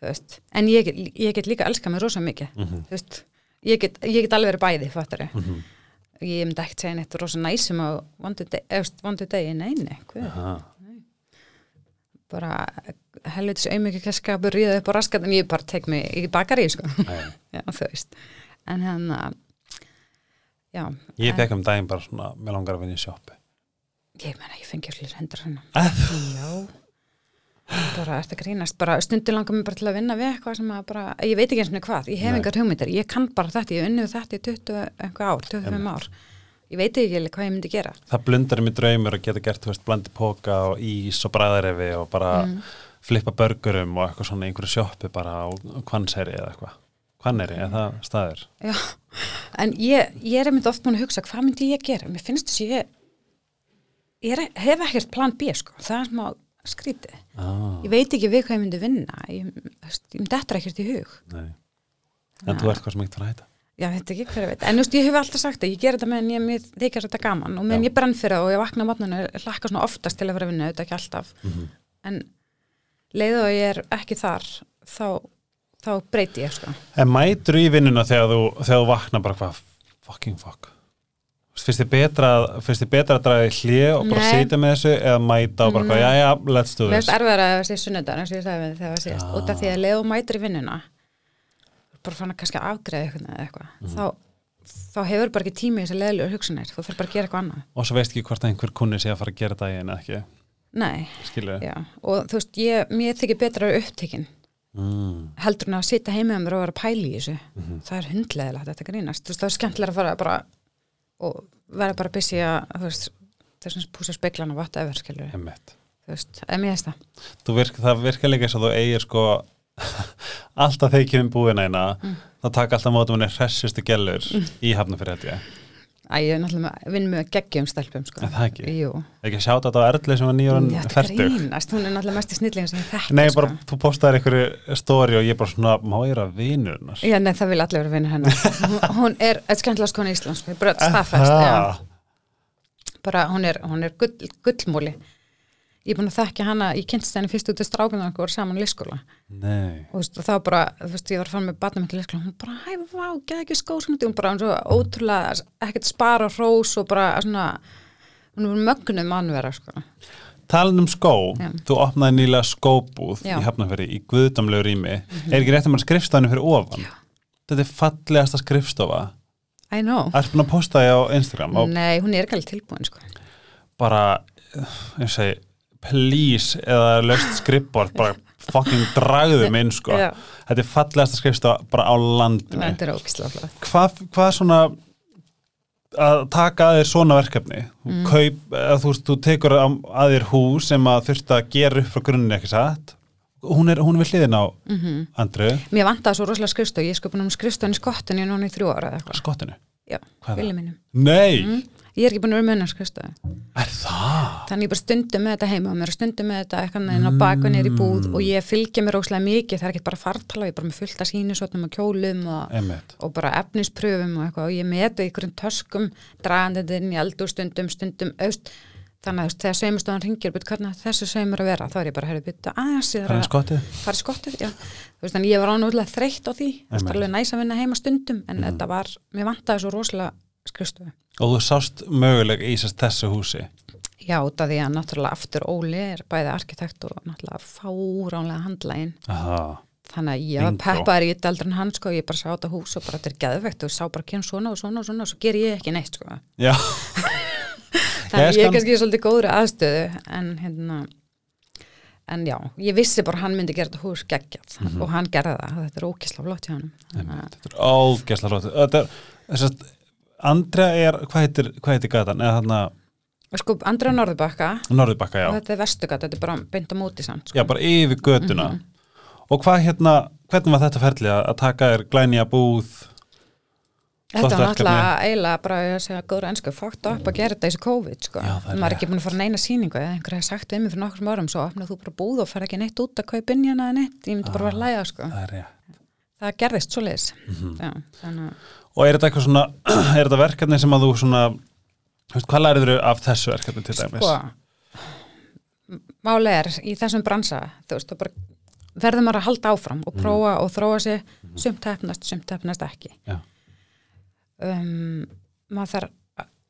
Speaker 2: en ég get, ég get líka elska mig rosa mikið,
Speaker 1: Mhm.
Speaker 2: þú veist ég get, ég get alveg verið bæði, fattar ég myndi ekkert segja neitt rosa næsum á vondu degi, eða, þú veist, vondu degi, nei, nei, hvað. Bara helvitis auðmikið skapur ríða upp á raskat en ég bara tek mig í bakari sko. <laughs> Já, þú veist. En hann já,
Speaker 1: Ég fekk um daginn bara svona, mér langar að vinna í sjoppu.
Speaker 2: ég menna, ég fengi allir hendur hennar <laughs> já. Bara eftir grínast, bara stundu langar mér bara til að vinna við eitthvað sem að bara, ég veit ekki eins og hvað. Ég hef engar hugmyndir, ég kann bara þetta. Ég hef unnið þetta í 20 einhver ár 25 ár, ég veit ekki alveg hvað ég myndi gera
Speaker 1: Það blundar í mig draumur að geta gert, veist, blandi póka og ís og bræðarefi og bara flippa börgurum og eitthvað svona einhverju sjoppu bara á kvannseri eða eitthvað. Hvanneri, eða það staður?
Speaker 2: Já, en ég, ég er einmitt oft múin að hugsa, hvað myndi ég gera? Mér finnst þess að ég, ég hef ekkert plan B, sko. Það er smá skrítið.
Speaker 1: Ah,
Speaker 2: Ég veit ekki við hvað ég myndi vinna. Ég, ég myndi eftir ekkert í hug.
Speaker 1: nei. En þú ert hvað sem eitt fyrir að hætta?
Speaker 2: Já, þetta ekki hver að veit. En þú veist, ég hef alltaf sagt það, ég ger þetta meðan ég, mér þykir þetta gaman og meðan ég brenn fyrir það og ég vakna á mótnanu, hlakka svona oftast til að vera að vinna, þetta ekki alltaf.
Speaker 1: Mhm.
Speaker 2: En leiðu og ég er ekki þar, þá, þá breyti ég, sko.
Speaker 1: En mætur í vinnuna þegar þú, þegar þú vakna bara hvað, fucking fuck finnst þið betra, betra að draga í hlje og bara
Speaker 2: Nei.
Speaker 1: sitja með þessu eða mæta og bara
Speaker 2: Nei.
Speaker 1: já, já, let's do
Speaker 2: Mér
Speaker 1: this
Speaker 2: finnst erfiðar að sé sunnudagur eins og ég sagði við þegar það
Speaker 1: Já.
Speaker 2: út af því að leiðu og mætir í vinnuna, bara fann að kannski afgreða eitthvað eitthvað,
Speaker 1: Mhm.
Speaker 2: þá, þá hefur bara ekki tími í þessi leiðlegu hugsanir, þú fyrir bara að gera eitthvað annað.
Speaker 1: og svo veist ekki hvort einhver kunni sé að fara að gera daginn eða ekki,
Speaker 2: Nei, og þú veist, ég, mér þykir betra upptekinn
Speaker 1: mm.
Speaker 2: heldur en að sitja heima um mér og vera að pæla í þessu.
Speaker 1: Mhm.
Speaker 2: það er hundleðilegt þetta grínast. Þú veist, það er skemmtilega að fara bara og vera bara busy að þessum púsa speklan og vatna efer skilur, þú veist, eða mér þess það.
Speaker 1: Þú virk, það virkar líka eins og þú eigir sko alltaf þegar kemur búin eina
Speaker 2: Mm.
Speaker 1: þá taka alltaf mótum henni hressistu gellur í hafna fyrir þetta
Speaker 2: Æ, ég er náttúrulega með, vinn með geggjum stelpum sko.
Speaker 1: Er það ekki?
Speaker 2: Jú,
Speaker 1: ekki að sjáta þetta á Erli sem var nýjóran
Speaker 2: Já, þetta
Speaker 1: færtug
Speaker 2: grínast, hún er náttúrulega mest í snillinga sem ég þekki
Speaker 1: Nei,
Speaker 2: sko.
Speaker 1: bara, þú postaðir einhverju stóri og ég bara svona, má ég vera vinur hennar?
Speaker 2: Já, nei, það vil allir vera vinnur hennar. <laughs> Hún, er eitt skemmtilega skona í Íslands sko, bara staðfest, já, bara hún er, hún er gull, gullmúli ég er búin að þekka hana, ég kynst henni fyrst út af strákunar okkur saman í liskóla
Speaker 1: Nei,
Speaker 2: og þú veist, og þá bara, þú veist, ég var að fara með batna mitt í leikskóla, hún bara, hæ, vá, geða ekki skó sem hún bara, hún svo ótrúlega ekkert spara og hrós og bara svona hún er mögnuð mannvera, sko.
Speaker 1: Talan um skó
Speaker 2: Já.
Speaker 1: þú opnaði nýlega skóbúð
Speaker 2: Já.
Speaker 1: Í hafnaferi í guðdamlegu rými. Er ekki rétt að mann skrifstofinu fyrir ofan? Þetta er fallegasta skrifstofa.
Speaker 2: I know,
Speaker 1: Það er búin að posta því á Instagram? Og
Speaker 2: nei, hún er ekki alveg tilbúin, sko.
Speaker 1: Bara, ég segi please, eða löst skrifbord bara fucking dragðu minn sko.
Speaker 2: Já.
Speaker 1: þetta er fallegasta skrifstofa bara á landinu.
Speaker 2: Þetta er ógislega
Speaker 1: hvað, hvað svona að taka að þér svona verkefni?
Speaker 2: Mm.
Speaker 1: kaup, eða þú þú tekur að, að þér hús sem að þurft að gera upp frá grunni ekki satt? Hún er, hún er við hliðin á
Speaker 2: mm
Speaker 1: Andru,
Speaker 2: Mér vantaði svo rosalega skrifstof, ég er sko búin um skrifstofin í skottinu núna í þrjú ára
Speaker 1: skottinu
Speaker 2: Já,
Speaker 1: er
Speaker 2: mínum.
Speaker 1: Nei,
Speaker 2: mm. Ég er ekki búin að vera með hennar skrifstofi
Speaker 1: er það?
Speaker 2: Þannig ég bara stundum með þetta heima og mér stundum með þetta eitthvað neginn á bakveg í búð og ég fylgja mér óslega mikið, það er ekki bara fartala, ég er bara með fullt af sínusotnum og kjólum og, og bara efnispröfum og eitthvað. Og ég metu ykkurinn töskum, dragandi þetta inn í eldur stundum, stundum, aust. Þannig að þegar sveimustofan ringir byrja hvernig á þessu sveimur að vera, þá er ég bara að byrja aðeins ég
Speaker 1: er
Speaker 2: að ég að skrifstofu.
Speaker 1: Og þú sást möguleg í þessu húsi?
Speaker 2: Já, af því að náttúrulega aftur Óli er bæði arkitekt og náttúrulega fáránlega handlægin
Speaker 1: Aha.
Speaker 2: þannig að ég var peppaður í þetta aldrei en hann sko, ég bara sá þetta hús og bara þetta er geðvegt og sá bara kyn svona og svona og svona og svo ger ég ekki neitt sko.
Speaker 1: Já, <laughs>
Speaker 2: þannig að ég er kannski svolítið góðri aðstöðu en hérna en já, ég vissi bara að hann myndi gera þetta hús geggjað
Speaker 1: Mhm.
Speaker 2: og hann gerði það, þetta er ókisla flott hjá hann
Speaker 1: þetta er ógæsla rótt Þetta er, sérst Andrea er, hvað heitir, hvað heitir gatan? Þarna,
Speaker 2: sko, Andra Norðbakka
Speaker 1: Norðbakka, já
Speaker 2: og þetta er Vestugata, þetta er bara beint á móti samt sko.
Speaker 1: Já, bara yfir götuna
Speaker 2: Mhm.
Speaker 1: Og hvað hérna, hvernig var þetta ferli að, taka þér glænja búð
Speaker 2: Þetta var náttúrulega eiginlega bara að segja góður ennsku fókt upp að gera þetta í þessu COVID sko.
Speaker 1: Er
Speaker 2: maður er ekki búin að fara neina sýningu eða einhver hefði sagt við mig fyrir nokkrum árum svo opnað þú bara búð og fer ekki neitt út að kaupa inn hérna eða neitt, ég myndi bara vera að læga sko.
Speaker 1: Það er rétt
Speaker 2: það gerðist svo leiðis
Speaker 1: Mhm.
Speaker 2: Já, þannig
Speaker 1: Og er þetta eitthvað svona, <clears throat> er þetta verkefni sem að þú svona þú veist, Hvað læriður af þessu verkefni til dæmis?
Speaker 2: sko, máli er í þessum bransa þú veist, það bara verður maður að halda áfram og prófa og þróa sig sumt hefnast, sumt hefnast ekki
Speaker 1: Já.
Speaker 2: um, maður þarf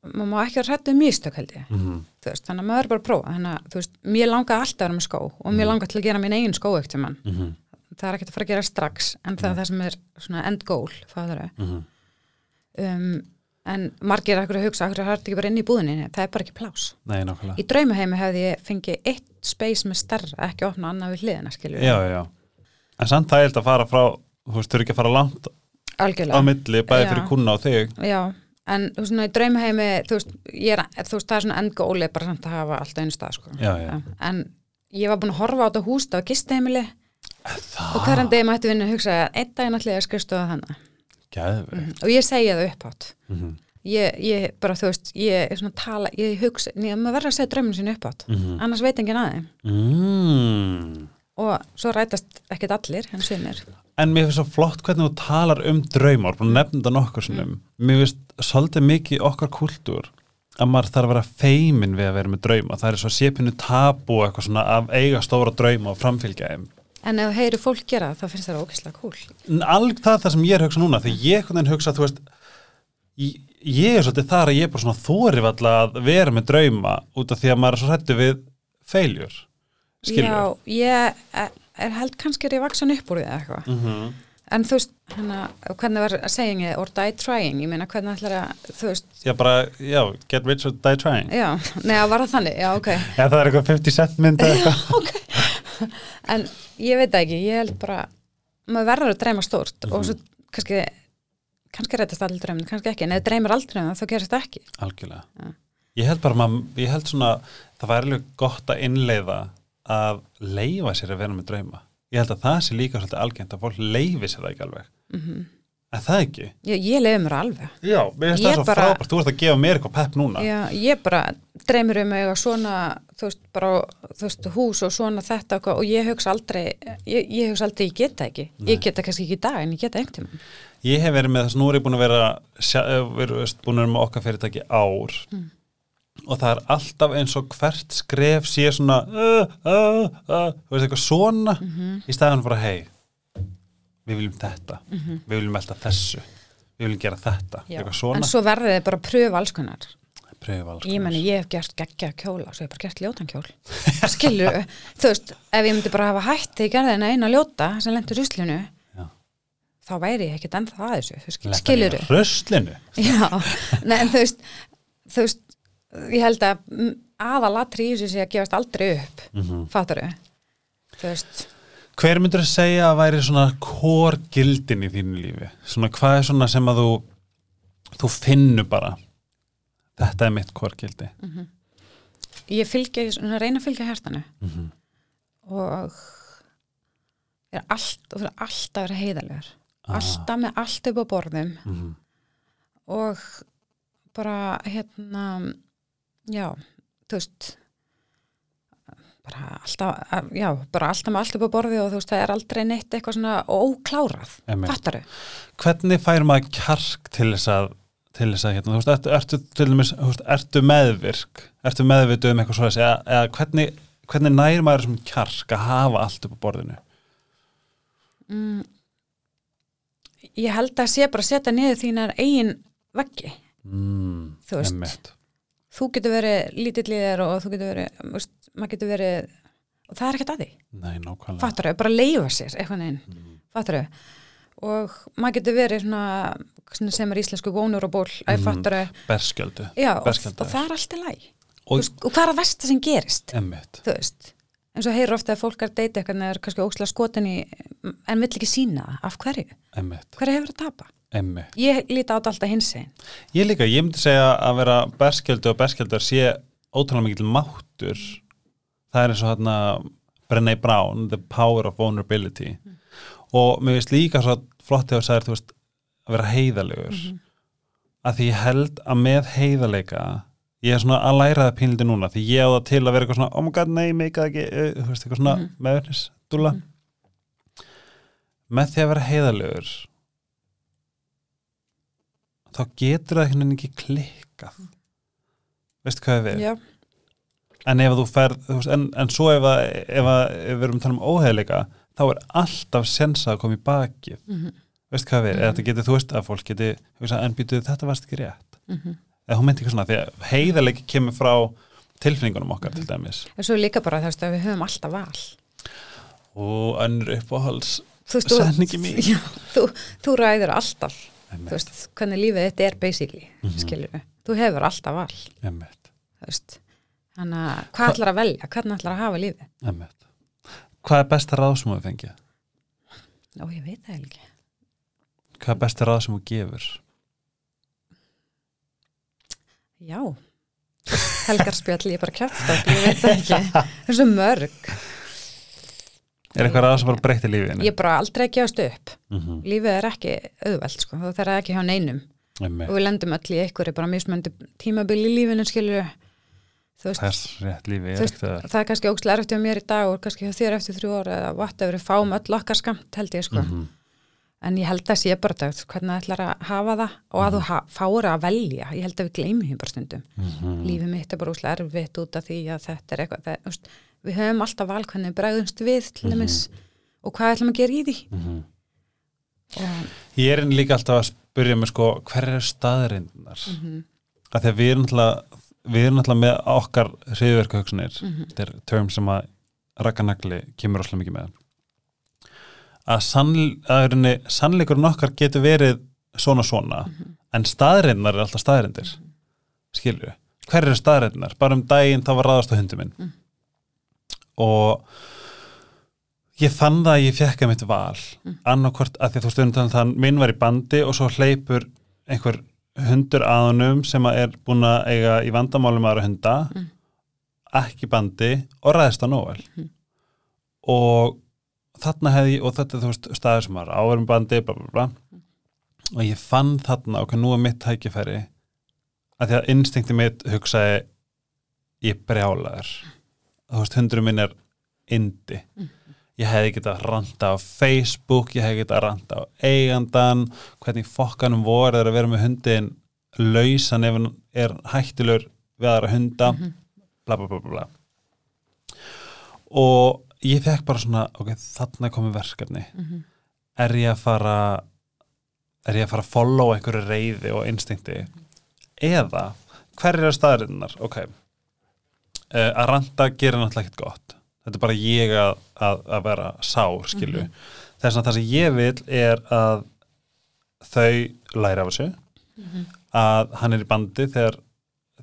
Speaker 2: maður má ekki að rættu mistök held ég
Speaker 1: Mhm.
Speaker 2: þú veist, þannig að maður er bara að prófa þannig að, þú veist, mér langar alltaf að vera með skó og mér langar til að gera mín eigin skó eitt sem mann
Speaker 1: Mhm.
Speaker 2: Það er ekkert að fara að gera strax en það er það sem er svona end goal það er
Speaker 1: Mhm.
Speaker 2: um, en margir er akkur að hugsa akkur er þetta ekki bara inn í búðinni, það er bara ekki plás
Speaker 1: Nei,
Speaker 2: í draumaheimi hefði ég fengið eitt space með starra, ekki opna annað við hliðina
Speaker 1: Já, já. En samt það er að fara frá Þú veist, þú eru ekki að fara langt á
Speaker 2: algjörlega
Speaker 1: milli bæði fyrir kuna og þig.
Speaker 2: Já, en þú veist, í draumaheimi þú veist, ég er, þú veist, það er svona end goal er bara samt að hafa alltaf einu stað sko.
Speaker 1: Já, já.
Speaker 2: en ég var búin að horfa á þetta hús það var gisteheimili
Speaker 1: Það
Speaker 2: og hverjum degi mætti vinna að hugsa að einn daginn ég að skrifstofa þannig
Speaker 1: Gæðveg
Speaker 2: og ég segja það upphátt.
Speaker 1: Mhm.
Speaker 2: ég, ég bara þú veist ég er svona að tala, ég hugsa ég, maður verður að segja drauminu sínu upphátt.
Speaker 1: Mhm.
Speaker 2: annars veit enginn aðeim
Speaker 1: mm.
Speaker 2: og svo rætast ekkert allir en sumir.
Speaker 1: En mér finnst svo flott hvernig þú talar um að nefna þetta nokkur sinnum. Mér finnst svolítið mikið okkar kultúr að maður þarf að vera feimin við að vera með drauma, það er svo sépinu tabu og eitthvað svona að eiga stóra drauma og framfylgja þeim
Speaker 2: En ef þú heyrir fólk gera það, þá finnst það ógeðslega cool.
Speaker 1: Alg það það sem ég er að hugsa núna því ég veginn hugsa, þú veist ég, ég er svolítið þar að ég er bara svona þórif alltaf að vera með drauma út af því að maður er svo hrættu við feiljur skilur
Speaker 2: Já, ég er, er held kannski er ég vaksan upp úr því eitthvað.
Speaker 1: -hmm.
Speaker 2: En þú veist, hana, hvernig var saying it or die trying, ég meina hvernig ætlar að, þú veist,
Speaker 1: Já, bara, já, get rich or die trying
Speaker 2: já, neða var það þannig, já, ok. <laughs>
Speaker 1: Já, það er eitthvað 50 cent mynd eða <laughs> eitthvað <laughs>
Speaker 2: En ég veit ekki, ég held bara, maður verður að dreyma stórt og svo kannski, kannski rættast allir dreymin, kannski ekki, en ef dreymir aldrei um það, þá gerist það ekki.
Speaker 1: Algjörlega.
Speaker 2: Já.
Speaker 1: Ég held bara, maður, ég held svona það var alveg gott að innleiða að leifa sér að vera með drauma. Ég held að það sé líka svolítið algengt að fólk leifi sér það ekki alveg.
Speaker 2: Mm
Speaker 1: En það ekki?
Speaker 2: Ég, ég leiði mér alveg.
Speaker 1: Já, mér finnst
Speaker 2: Ég
Speaker 1: það svo
Speaker 2: bara-
Speaker 1: frábært, þú ert að gefa mér eitthvað pepp núna.
Speaker 2: Já, ég bara dreymir um eiga svona, þú veist, bara, þú veist, hús og svona þetta og, og ég hugsa aldrei, ég, ég hugsa aldrei, ég geta ekki. Ég geta kannski ekki í dag en ég geta einhvern tímann.
Speaker 1: Ég hef verið með þess, nú er ég búin að vera, eh, verið, veist, búin að vera með okkar fyrirtæki ár. Og það er alltaf eins og hvert skref sé svona uh, uh, uh, þú veist eitthvað svona í staðan fyrir að hei við viljum þetta, við viljum velta þessu við viljum gera þetta,
Speaker 2: En svo verður þið bara að pröfa alls konar.
Speaker 1: pröfa alls
Speaker 2: Ég
Speaker 1: konar.
Speaker 2: meni, ég hef gert geggja kjóla og svo hef ég bara gert ljótan kjól. <laughs> Skilur, þú veist, ef ég myndi bara hafa hætt þegar ég gerði henni eina ljóta sem lendur ruslinu,
Speaker 1: Já.
Speaker 2: þá væri ég ekkert ennþá að þessu, þú skil-
Speaker 1: Letta
Speaker 2: skilur
Speaker 1: í röslinu
Speaker 2: Já, nei, en þú veist, þú veist, ég held að mm, aðalatri í þessu sé að gefast aldrei upp, mm. -hmm. þú veist,
Speaker 1: Hver myndur að segja að væri svona kórgildin í þínu lífi? Svona hvað er svona sem að þú þú finnur bara þetta er mitt kórgildi
Speaker 2: ég fylgja, svona, reyna að fylgja hærtanu
Speaker 1: Mhm.
Speaker 2: og er allt, og fyrir alltaf að vera heiðalegur,
Speaker 1: Ah.
Speaker 2: alltaf með allt upp á borðum
Speaker 1: Mhm.
Speaker 2: og bara hérna, já, þú veist, bara alltaf, já, bara alltaf með allt upp á borði og þú veist, það er aldrei neitt eitthvað svona óklárað, fattaru?
Speaker 1: Hvernig fær maður kjark til þess að til þess að hérna, þú veist, ertu, til dæmis, þú veist, ertu meðvirk ertu meðvituð um eitthvað svo eða, eða hvernig, hvernig nær maður sem kjark að hafa allt upp á borðinu
Speaker 2: Mm, ég held að sé bara að setja niður þínar eigin veggi.
Speaker 1: mm,
Speaker 2: Þú veist. Þú getur verið lítill í þér og þú getur verið, veist, maður getur verið, og það er ekkert að því.
Speaker 1: Nei, nákvæmlega
Speaker 2: Fattar þau, bara leifa sér eitthvað neginn,
Speaker 1: Mm.
Speaker 2: fattar þau. Og maður getur verið svona, svona sem er íslensku vonur og ból, að
Speaker 1: Mhm.
Speaker 2: fattar þau.
Speaker 1: Berskjöldu
Speaker 2: Já, og, og það er allt í læg.
Speaker 1: Og-
Speaker 2: Og, og hvað er að versta sem gerist, þú veist. En svo heyrir ofta að fólk er að deyta eitthvað en er kannski ókslega skotin í, en vill ekki sína það. Af hverju? Hverju hefur að tapa?
Speaker 1: Einmitt.
Speaker 2: Ég líti á þetta alltaf hins einn.
Speaker 1: Ég líka, ég myndi segja að vera berskjöldu og berskjöldar sé ótrúlega mikill máttur. Það er eins og hérna Brené Brown, The Power of Vulnerability. Og mér finnst líka svo flott þegar þú sagðir, þú veist, að vera heiðalegur mm að því ég held að með heiðaleika ég er svona að læra það pínliti núna því ég á það til að vera eitthvað svona oh my god, nei, meika ekki, uh, þú veist, eitthvað svona mm -hmm. meðvernis, dúla með því að vera heiðalegur þá getur það einhvern veginn ekki klikkað. Veistu hvað við
Speaker 2: Já,
Speaker 1: en ef þú ferð, en, en svo ef, að, ef, að, ef við erum að tala um óheðleika þá er alltaf sensa að koma í bakið.
Speaker 2: Mhm.
Speaker 1: veistu hvað við, eða þetta getur þú veist að fólk geti, hugsa, en býtu þetta varst ekki rétt.
Speaker 2: Mhm.
Speaker 1: eða hún myndi ekki svona, því að heiðarleiki kemur frá tilfinningunum okkar til dæmis.
Speaker 2: En svo líka bara veist að við höfum alltaf val.
Speaker 1: Og önnur
Speaker 2: þú-
Speaker 1: Setningi mín.
Speaker 2: Þú, þú ræður alltaf. Þú veist, hvernig lífið þetta er basically, mm
Speaker 1: Mhm.
Speaker 2: þú hefur alltaf veist þannig að hvað ætlar að velja, hvernig ætlar að hafa lífið?
Speaker 1: Emmett Hvað er besta ráð sem þú fengið?
Speaker 2: Ó, ég veit það ekki.
Speaker 1: Hvað er besta ráð sem þú gefur?
Speaker 2: Já, helgarspjall ég er bara kjáttstopp, ég veit það ekki. Það er svo mörg
Speaker 1: Er eitthvað ráð sem bara breytti lífinu?
Speaker 2: ég er bara aldrei að gefast upp.
Speaker 1: Mm -hmm.
Speaker 2: lífið er ekki auðvelt sko, það er ekki hjá neinum.
Speaker 1: Emmett,
Speaker 2: og við lendum öll í einhverju bara mismöndi tímabil í lífinu skilur þú veist,
Speaker 1: það rétt lífi
Speaker 2: veist,
Speaker 1: ekki það?
Speaker 2: það er kannski ógstlega erfitt hjá mér í dag og kannski þér eftir þrjú ára eða whatever, við fáum öll okkar skamt held ég sko.
Speaker 1: Mhm.
Speaker 2: en ég held að sé bara þetta, hvernig það ætlar að hafa það og að þú ha fáir að velja. Ég held að við gleymum því bara stundum.
Speaker 1: Mhm.
Speaker 2: lífið mitt er bara úslega erfitt út af því að þetta er eitthvað, það, við höfum alltaf val hvernig bregðumst við til dæmis og hvað ætlum að gera í því
Speaker 1: Mhm.
Speaker 2: og,
Speaker 1: Ég er líka alltaf að spyrja mig sko, hver eru staðarinnar? Mm
Speaker 2: Mhm.
Speaker 1: -hmm. Að því að við erum alltaf, við erum alltaf með okkar hriðverku hugsunir,
Speaker 2: Mhm.
Speaker 1: þetta er term sem að rakkanagli kemur óslega mikið með. Að, sann, að sannleikurinn okkar getur verið svona svona,
Speaker 2: Mhm.
Speaker 1: en staðarinnar er alltaf staðarindir. Skilju, hver eru staðarinnar? Bara um daginn þá var ráðast á hundi minn.
Speaker 2: Mhm.
Speaker 1: Og ég fann það að ég fekk að mitt val
Speaker 2: Mm.
Speaker 1: annarkvort að því að þú stundum þannig að minn var í bandi og svo hleypur einhver hundur að honum sem að er búin að eiga í vandamálum aðra hunda
Speaker 2: Mm.
Speaker 1: ekki bandi og ræðist á nóvel
Speaker 2: Mm.
Speaker 1: og þarna hefði og þetta er þú veist staður sem var áverum bandi bla bla bla og ég fann þarna ok, nú er mitt tækifæri að því að instinkti mitt hugsaði ég brjálaður þú veist hundurum minn er indi ég hefði getað ranta á Facebook ég hefði getað ranta á eigandan hvernig fokkanum voru þeir að vera með hundin lausan ef hann er hættilegur við aðra hunda bla bla bla bla bla. Og ég fekk bara svona ok, þarna er komið verkefni.
Speaker 2: Mhm.
Speaker 1: er ég að fara er ég að fara að follow einhverju reyði og instinkti? Eða hver eru staðarinnar ok uh, að ranta gerir náttúrulega ekkert gott. Þetta er bara ég að, að, að vera sár skilju þess að það sem ég vil er að þau læra af þessu. Að hann er í bandi þegar,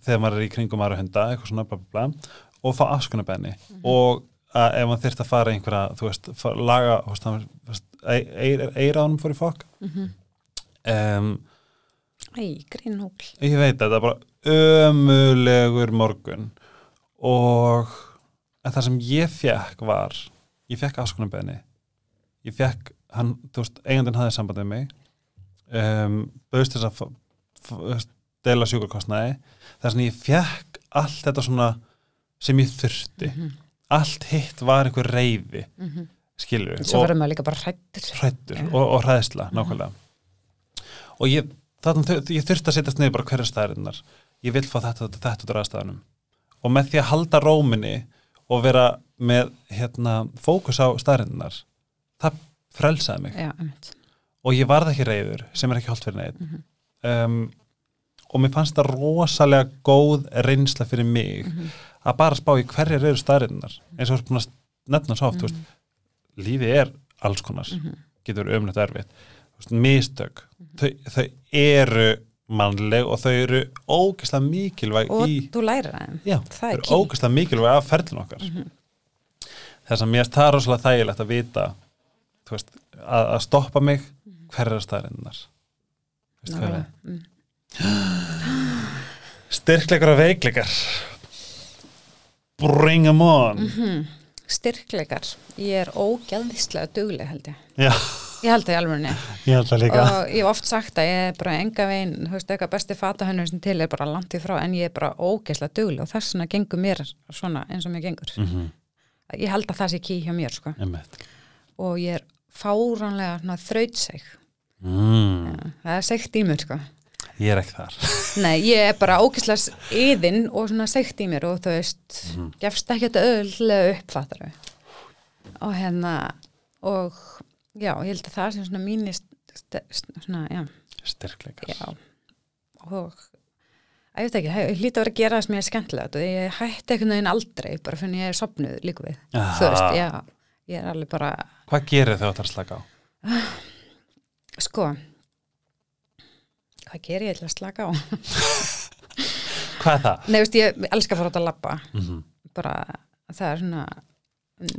Speaker 1: þegar maður er í kringum aðra hunda eitthvað svona bla bla bla og fá afskunabenni og að ef maður þyrft að fara einhverja þú veist, fa- laga þú veist, hann- þú veist, eir- eira ánum fór í fokk. Um,
Speaker 2: Æ, grínhúl
Speaker 1: ég veit þetta er bara ömulegur morgun og en það sem ég fekk var ég fekk afskunabenni ég fekk, hann, þú veist, eigandinn hafði samband með mig um, bauðst þess að deila sjúkarkostnaði þar sem ég fekk allt þetta svona sem ég þurfti. Allt hitt var einhver reyfi
Speaker 2: Mhm.
Speaker 1: skilur
Speaker 2: Svo verður maður líka bara hrættur
Speaker 1: hrættur
Speaker 2: Já.
Speaker 1: og, og hræðsla, nákvæmlega. Og ég, þau- ég þurfti að setjast niður bara hverja staðarinnar ég vil fá þetta, þetta, þetta út af aðstæðanum og með því að halda róminni og vera með hérna, fókus á staðarinnar það frelsaði mig
Speaker 2: Já,
Speaker 1: og ég varð ekki reyður sem er ekki holdt fyrir neitt
Speaker 2: Mhm.
Speaker 1: um, og mér fannst það rosalega góð reynsla fyrir mig
Speaker 2: Mhm.
Speaker 1: að bara spá í hverjar eru staðarinnar eins og nefna svo oft, þú veist, lífið er alls konar
Speaker 2: Mhm.
Speaker 1: getur umnött erfitt mistök, þau, þau eru mannleg og þau eru ógeðslega mikilvæg
Speaker 2: Og
Speaker 1: í
Speaker 2: þú lærir að það
Speaker 1: þau
Speaker 2: er
Speaker 1: eru ógeðslega mikilvæg af ferlin okkar.
Speaker 2: Mhm.
Speaker 1: þess að mér er það rosalega þægilegt að vita veist, að, að stoppa mig hver er? Staðarinnar.
Speaker 2: Mm. <gasps>
Speaker 1: styrkleikar og veikleikar. Bring them on.
Speaker 2: Mhm. Styrkleikar. Ég er ógæðvislega dugleg held ég.
Speaker 1: Já,
Speaker 2: Ég held það í alveg
Speaker 1: ég held það líka
Speaker 2: og ég hef oft sagt að ég er bara enga veginn, þú veist, eitthvað besti fatahönnur sem til er bara langt í frá, en ég er bara ógeðslega dugleg og þess vegna gengur mér svona eins og mér gengur.
Speaker 1: mm -hmm.
Speaker 2: Ég held að það sé ký hjá mér, sko, og ég er fáránlega þrautseg.
Speaker 1: mm.
Speaker 2: Það er segt í mér, sko.
Speaker 1: ég er ekki þar <laughs>
Speaker 2: Nei, ég er bara ógeðslega yðin og svona segt í mér og þú veist,
Speaker 1: Mhm.
Speaker 2: gefst ekki þetta öðlega uppfattar við. Og hérna, og já, ég held að það sem svona mínist, svona, já,
Speaker 1: styrkleikar
Speaker 2: Já, og að ég veit ekki, ég hlýta að vera að gera það sem ég er skemmtilegt og ég hætti einhvern veginn aldrei bara fyrir ég er sopnuð líka við þú veist, já, ég er alveg bara
Speaker 1: hvað gerir þau að það slaka á?
Speaker 2: sko hvað ger ég til að slaka á?
Speaker 1: hvað er það?
Speaker 2: Nei, veist, ég elska að fara út að labba
Speaker 1: Mm -hmm.
Speaker 2: bara, það er svona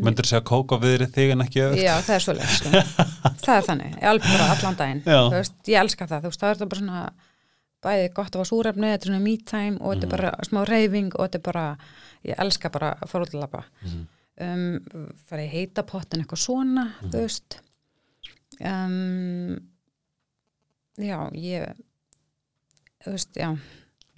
Speaker 1: Möndur segja kók á viðri þig en ekki öðvöld?
Speaker 2: já, það er svoleið sko. <laughs> það er þannig, ég alveg bara allan daginn. Þú veist, ég elska það, þú veist, það er það bara svona bæði gott að fá súrefni, þetta er svona me time og þetta er bara smá reyfing og þetta er bara ég elska bara að fara út að labba
Speaker 1: Mhm.
Speaker 2: um, fara í heita pottin eitthvað svona, þú veist um, já, ég þú veist, já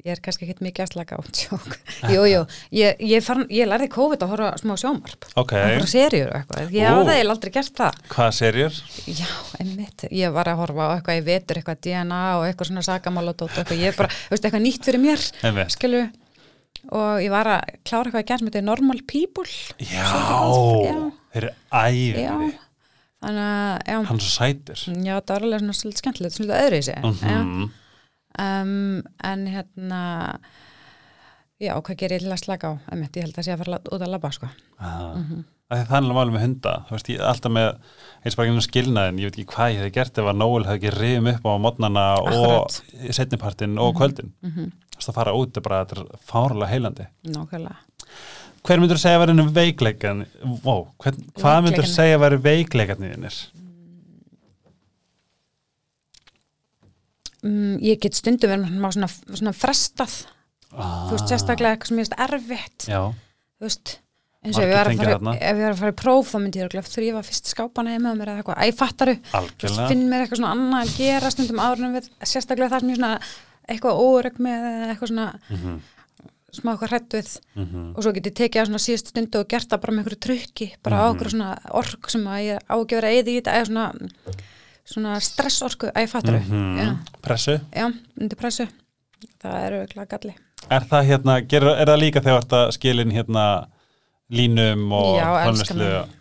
Speaker 2: ég er kannski ekkert mikið að slaka á tjók. <laughs> Jú, jú, ég, ég, ég lærði COVID að horfa smá sjómarp.
Speaker 1: Ok,
Speaker 2: að horfa serjur og eitthvað. Ég
Speaker 1: Ó.
Speaker 2: hafði eiginlega aldrei gert það.
Speaker 1: hvað serjur?
Speaker 2: Já, einmitt. Ég var að horfa á eitthvað í vetur, eitthvað DNA og eitthvað svona og eitthvað. Ég bara, veist, eitthvað nýtt fyrir mér, skilu. Og ég var að klára eitthvað að gera sem þetta Normal People.
Speaker 1: Já,
Speaker 2: Já.
Speaker 1: þeir eru æfiri
Speaker 2: Þannig að, já.
Speaker 1: Hann er svo sætir
Speaker 2: Já, það var alveg svona svolítið skemmtilegt, svolítið öðru í sig.
Speaker 1: Mhm.
Speaker 2: Um, en hérna, já, hvað gerir ég til að slaka á? Einmitt, ég held að sé að fara út að labba, sko.
Speaker 1: Ah.
Speaker 2: Mhm.
Speaker 1: Það er að máli með hunda Þú veist, ég alltaf með eins bara ekki skilnaðin ég veit ekki hvað ég hefði gert ef að Nóel hefði ekki rifum upp á mótnana og setnipartin og kvöldin
Speaker 2: Mm -hmm.
Speaker 1: Þú veist, að fara út er bara, er fárlega heilandi
Speaker 2: Nákvæmlega.
Speaker 1: Hver myndur segja að vera veikleikan Vó, hvern, hvað myndur
Speaker 2: Veikleikarnir.
Speaker 1: segja að vera veikleikarnir þínir?
Speaker 2: Mm, ég get stundum verið svona, svona frestað,
Speaker 1: Ah,
Speaker 2: þú veist, sérstaklega eitthvað sem ég veist erfitt,
Speaker 1: Já,
Speaker 2: þú veist, eins og ef ég var að fara, að í próf þá myndi ég örugglega þrýfa fyrst skápana heima á mér eða eitthvað, æ, fattaru, finn mér eitthvað svona annað að gera stundum en við, sérstaklega það sem ég svona eitthvað óreg með eða eitthvað svona
Speaker 1: Mhm,
Speaker 2: smá eitthvað hrætt við
Speaker 1: mhm.
Speaker 2: og svo get ég tekið á svona síðust stundu og gert það bara með einhverju trukki, bara á
Speaker 1: Mhm.
Speaker 2: einhverju svona ork sem að ég á ekki verið að eða í þetta eða svona, svona stressorku að ég fattar
Speaker 1: Mhm.
Speaker 2: já,
Speaker 1: Pressu
Speaker 2: já, undir pressu það eru ekki galli
Speaker 1: Er það hérna, ger, er það líka þegar þetta skilin hérna línum og
Speaker 2: Já,
Speaker 1: framleiðslu?
Speaker 2: mig.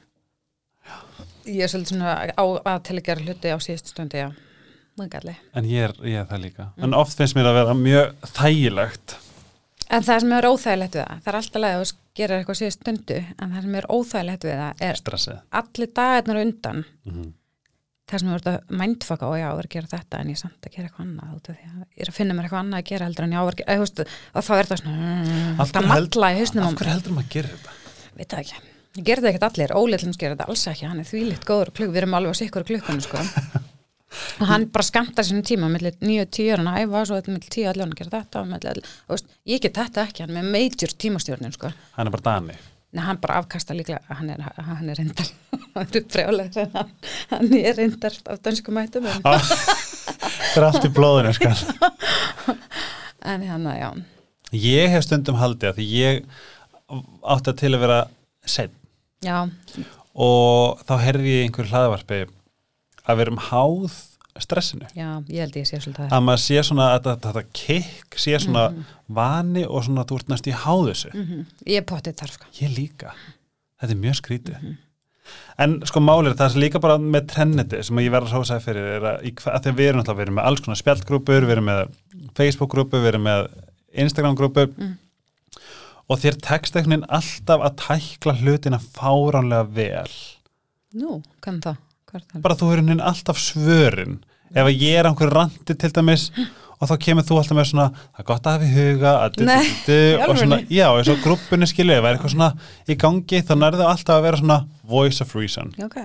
Speaker 2: ég er svolítið svona á að til að gera hluti á síðust stundu, já galli
Speaker 1: En ég er, ég er það líka.
Speaker 2: Mm.
Speaker 1: En oft finnst mér að vera mjög þægilegt.
Speaker 2: en það sem er óþægilegt við það, það er alltaf leið að gera eitthvað síðust stundu, en það sem er óþægilegt við það er
Speaker 1: Stressið.
Speaker 2: allir dagarnar undan
Speaker 1: Mm
Speaker 2: það sem er að mindfucka og já, ég var að gera þetta en ég er samt að gera eitthvað annað út af því að ég er að finna mér eitthvað annað að gera heldur en ég á að þú veist, og þá er það svona mm, það matla í hausnum
Speaker 1: Af hverju heldur maður að gera þetta?
Speaker 2: veit það ekki ég gerði það ekkert allir, Ólillins gerði þetta alls ekki hann er þvílitt góður klukk, við erum alveg á sikkur klukkunum sko. og hann bara skamta sínum tíma millir 9-10 ára að æfa svo þetta millir 10 allir hann að gera þetta og og veist, ég get þetta ekki, hann er með major tímastjórnin sko.
Speaker 1: Hann er bara Dani.
Speaker 2: Nei, hann bara afkasta líklega, hann er, hann er reyndar, <laughs> hann er frjálega, hann, hann er reyndar af dönsku mætum, en,
Speaker 1: Það er allt í blóðinu, sko. <laughs>
Speaker 2: en hann að, já,
Speaker 1: Ég hef stundum haldið að því ég átti að til að vera sett
Speaker 2: já,
Speaker 1: og þá herði ég einhver hlaðvarpi að vera um háð stressinu.
Speaker 2: já, ég held ég sé svolítið það.
Speaker 1: Að maður sé svona að þetta, kikk, sé svona vani og svona þú ert næst í háð þessu.
Speaker 2: Mm Ég er pottið þar, sko.
Speaker 1: Ég líka. Þetta er mjög skrítið. En sko málið það er líka bara með trenniti sem ég verður að hósaði fyrir er að, að að við erum alltaf verið með alls konar spjaldgrúpur, við erum með Facebook-grúpur, við erum með Instagram-grúpur
Speaker 2: Mm.
Speaker 1: og þér tekst veginn alltaf að tækla hlutina fáránlega vel.
Speaker 2: Nú, hvernig það?
Speaker 1: Bara þú er veginn alltaf svörin. Ef að ég er á einhverju randi til dæmis og þá kemur þú alltaf með svona það er gott að hafa í huga du,
Speaker 2: Nei,
Speaker 1: du, du, og svona, já, eins og grúppinni skilju, ef það er eitthvað svona í gangi þá nærðu alltaf að vera svona voice of reason
Speaker 2: ok.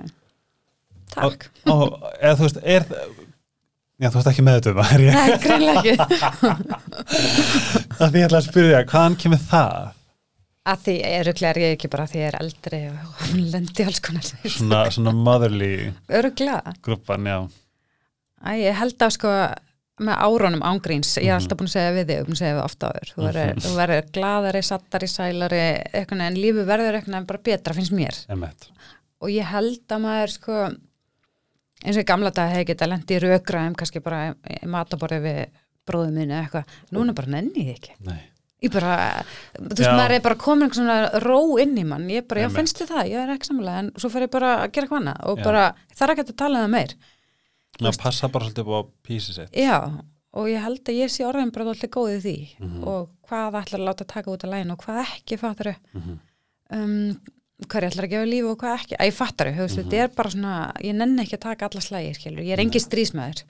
Speaker 2: Takk.
Speaker 1: og, og eða þú veist, er já, þú veist ekki með þetta er ég
Speaker 2: Nei, greinlega ekki. <laughs>
Speaker 1: því ég ætla að spyrja, hvaðan kemur það
Speaker 2: Að því er ruglega ég ekki bara að því ég er eldri og hún lendi alls konar.
Speaker 1: svona, svona motherly
Speaker 2: Öruglega.
Speaker 1: grúppan, já
Speaker 2: Æ, ég held að sko með árunum ángríns, ég er
Speaker 1: Mhm.
Speaker 2: alltaf búin að segja við þig, búin að segja við ofta áður. Þú verður, þú verður gladari, sattari, sælari, eitthvað, en lífi verður eitthvað bara betra, finnst mér.
Speaker 1: emmett,
Speaker 2: og ég held að maður sko eins og í gamla dag hefði geta lendi í rökraðum kannski bara mataborði við bróðum minni eða eitthvað, núna bara nenni ég ekki
Speaker 1: nei
Speaker 2: ég bara, þú veist maður er bara komin einhver svona ró inn í mann. Ég bara, já finnst þið það, ég er ekki samlega en svo fer ég bara að gera eitthvað annað og
Speaker 1: Já.
Speaker 2: bara er ekki að tala um það meir.
Speaker 1: Maður passa bara svolítið upp á písi sitt.
Speaker 2: Já, og ég held að ég sé orðin bara alltaf góðið því.
Speaker 1: Mhm.
Speaker 2: og hvað ætlar að láta taka út af lægin og hvað ekki fattar
Speaker 1: Mhm.
Speaker 2: um, hvað ég ætlar að gefa lífi og hvað ekki. Að ég fattar þau,
Speaker 1: Mhm.
Speaker 2: þetta er bara svona ég nenni ekki að taka alla slægir, ég er engi strísmaður,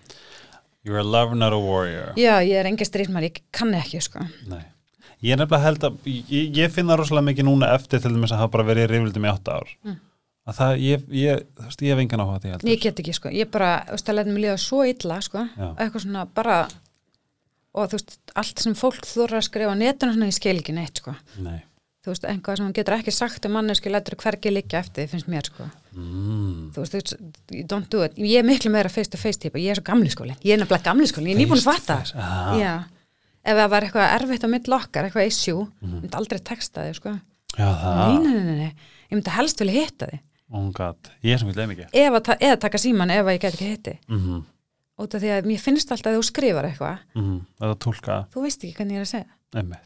Speaker 1: you're a lover not a warrior.
Speaker 2: Já ég er engi strísmaður ég kann ekki, sko.
Speaker 1: Nei. Ég er nefnilega held að, ég, ég finn það rosalega mikið núna eftir til dæmis að hafa bara verið í rifildum í átta ár.
Speaker 2: Mm.
Speaker 1: Að það, ég, ég, þú veist, ég hef engan áhuga á því heldur.
Speaker 2: ég get ekki, sko, ég bara, þú veist, að leta mig líða svo illa, sko,
Speaker 1: Já.
Speaker 2: eitthvað svona bara og þú veist, allt sem fólk þurra að skrifa á netinu svona, ég skil ekki neitt, sko
Speaker 1: Nei.
Speaker 2: þú veist, einhvað sem hún getur ekki sagt um manneski lætur hvergi liggja eftir, finnst mér, sko
Speaker 1: Mm.
Speaker 2: þú veist, don't do it ég er miklu meira face to face típa, ég er svo gamli skólin ég er nefnilega gamli skólin, ég er nýbúin að fatta já, ef það var eitthvað erfitt á mitt okkar, eitthvað issue ég myndi aldrei texta þig, sko.
Speaker 1: Já,
Speaker 2: nei, nei, nei, nei, ég myndi helst vilja hitta þig.
Speaker 1: Oh ég er sem vil mikið
Speaker 2: ef að, ta- eða taka síman ef að ég get ekki hitti
Speaker 1: mm -hmm.
Speaker 2: út af því að mér finnst alltaf að þú skrifar eitthvað.
Speaker 1: Mm að tólka,
Speaker 2: þú veist ekki hvernig ég er að segja.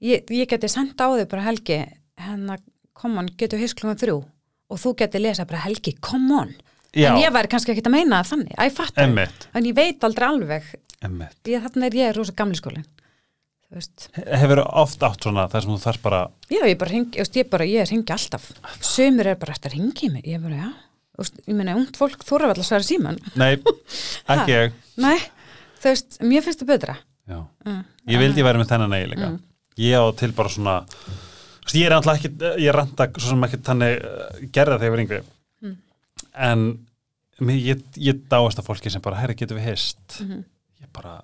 Speaker 2: Ég, ég geti sendt á þig bara Helgi hennar, come on, getur hist klukkan þrjú? Og þú geti lesa bara Helgi, come on.
Speaker 1: Já,
Speaker 2: en ég væri kannski ekki að meina það þannig, að ég
Speaker 1: einmitt,
Speaker 2: en ég veit aldrei alveg.
Speaker 1: Einmitt.
Speaker 2: Ég, þarna er ég rosa gamli skólin þú
Speaker 1: Hefur oft átt svona þar sem þú þarf bara
Speaker 2: já ég bara ringi, ég, ég bara, ég ringi alltaf. Sömur er bara eftir að ringi mig? Ég bara, já, ég meina, ungt fólk þóra alltaf að svara síman,
Speaker 1: Nei, <laughs> ekki ég.
Speaker 2: Nei þú veist, mér finnst það betra.
Speaker 1: Já.
Speaker 2: mm.
Speaker 1: Ég vildi væri með þennan eiginleika
Speaker 2: Mm.
Speaker 1: Ég á til bara svona Ég er alltaf ekki, ég ranta svo sem ekki þannig uh, gerða þegar ég var yngri.
Speaker 2: Mm.
Speaker 1: En ég, ég dáast að fólki sem bara, herri, getum við hist?
Speaker 2: Mhm.
Speaker 1: Ég bara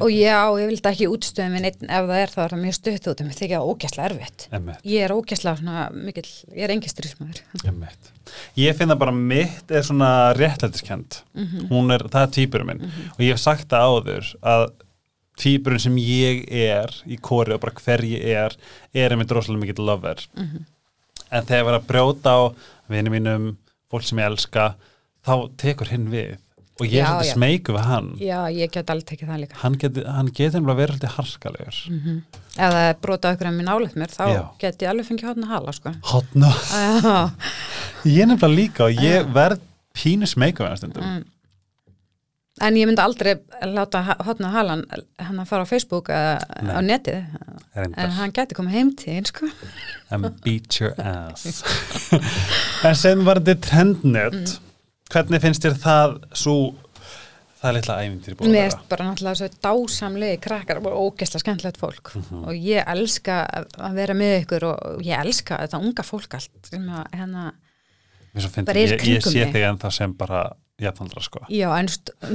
Speaker 2: og já, ég vildi ekki útstöðum minn einn ef það er þá er það mjög stutt út en mér. Þykja það ógæslega erfitt. Ég er ógæslega svona mikill, ég er engi strísmaður <laughs>
Speaker 1: einmitt. Ég finn það bara mitt er svona réttlætiskend
Speaker 2: Mhm.
Speaker 1: Hún er, það er týpurum minn. Og ég hef sagt það áður að týpurinn sem ég er í kóri og bara hver ég er er einmitt rosalega mikill lover.
Speaker 2: Mhm.
Speaker 1: en þegar ég var að brjóta á vinið mínum, fólk sem ég elska þá tekur hinn við og ég er
Speaker 2: Já,
Speaker 1: svolítið
Speaker 2: já.
Speaker 1: smeyku við hann
Speaker 2: já, ég get alveg tekið það líka
Speaker 1: hann getur getur nefnilega verið alltaf harkalegur
Speaker 2: mm það er brota okkur en mér nálega mér þá
Speaker 1: Já.
Speaker 2: get ég alveg fengið hóðna hala sko.
Speaker 1: hotna, <laughs>
Speaker 2: já,
Speaker 1: ég er nefnilega líka og ég verð pínu smeyku við hann stundum
Speaker 2: Mm. en ég myndi aldrei láta hóðna halan hann að fara á Facebook eða á netið en hann geti komið heim til sko.
Speaker 1: and beat your ass <laughs> en sem var þetta trendnet
Speaker 2: Mm.
Speaker 1: Hvernig finnst þér það svo það er litla ævindir
Speaker 2: mér
Speaker 1: að
Speaker 2: erst bara náttúrulega svo dásamlegi krakkar og ógeðslega skemmtilegt fólk.
Speaker 1: Mhm.
Speaker 2: og ég elska að vera með ykkur og ég elska þetta unga fólk allt sem að hérna
Speaker 1: vera
Speaker 2: bara er í
Speaker 1: ég, ég
Speaker 2: kringum
Speaker 1: sé
Speaker 2: mig.
Speaker 1: þig ennþá sem bara jafnaldra sko.
Speaker 2: Já, en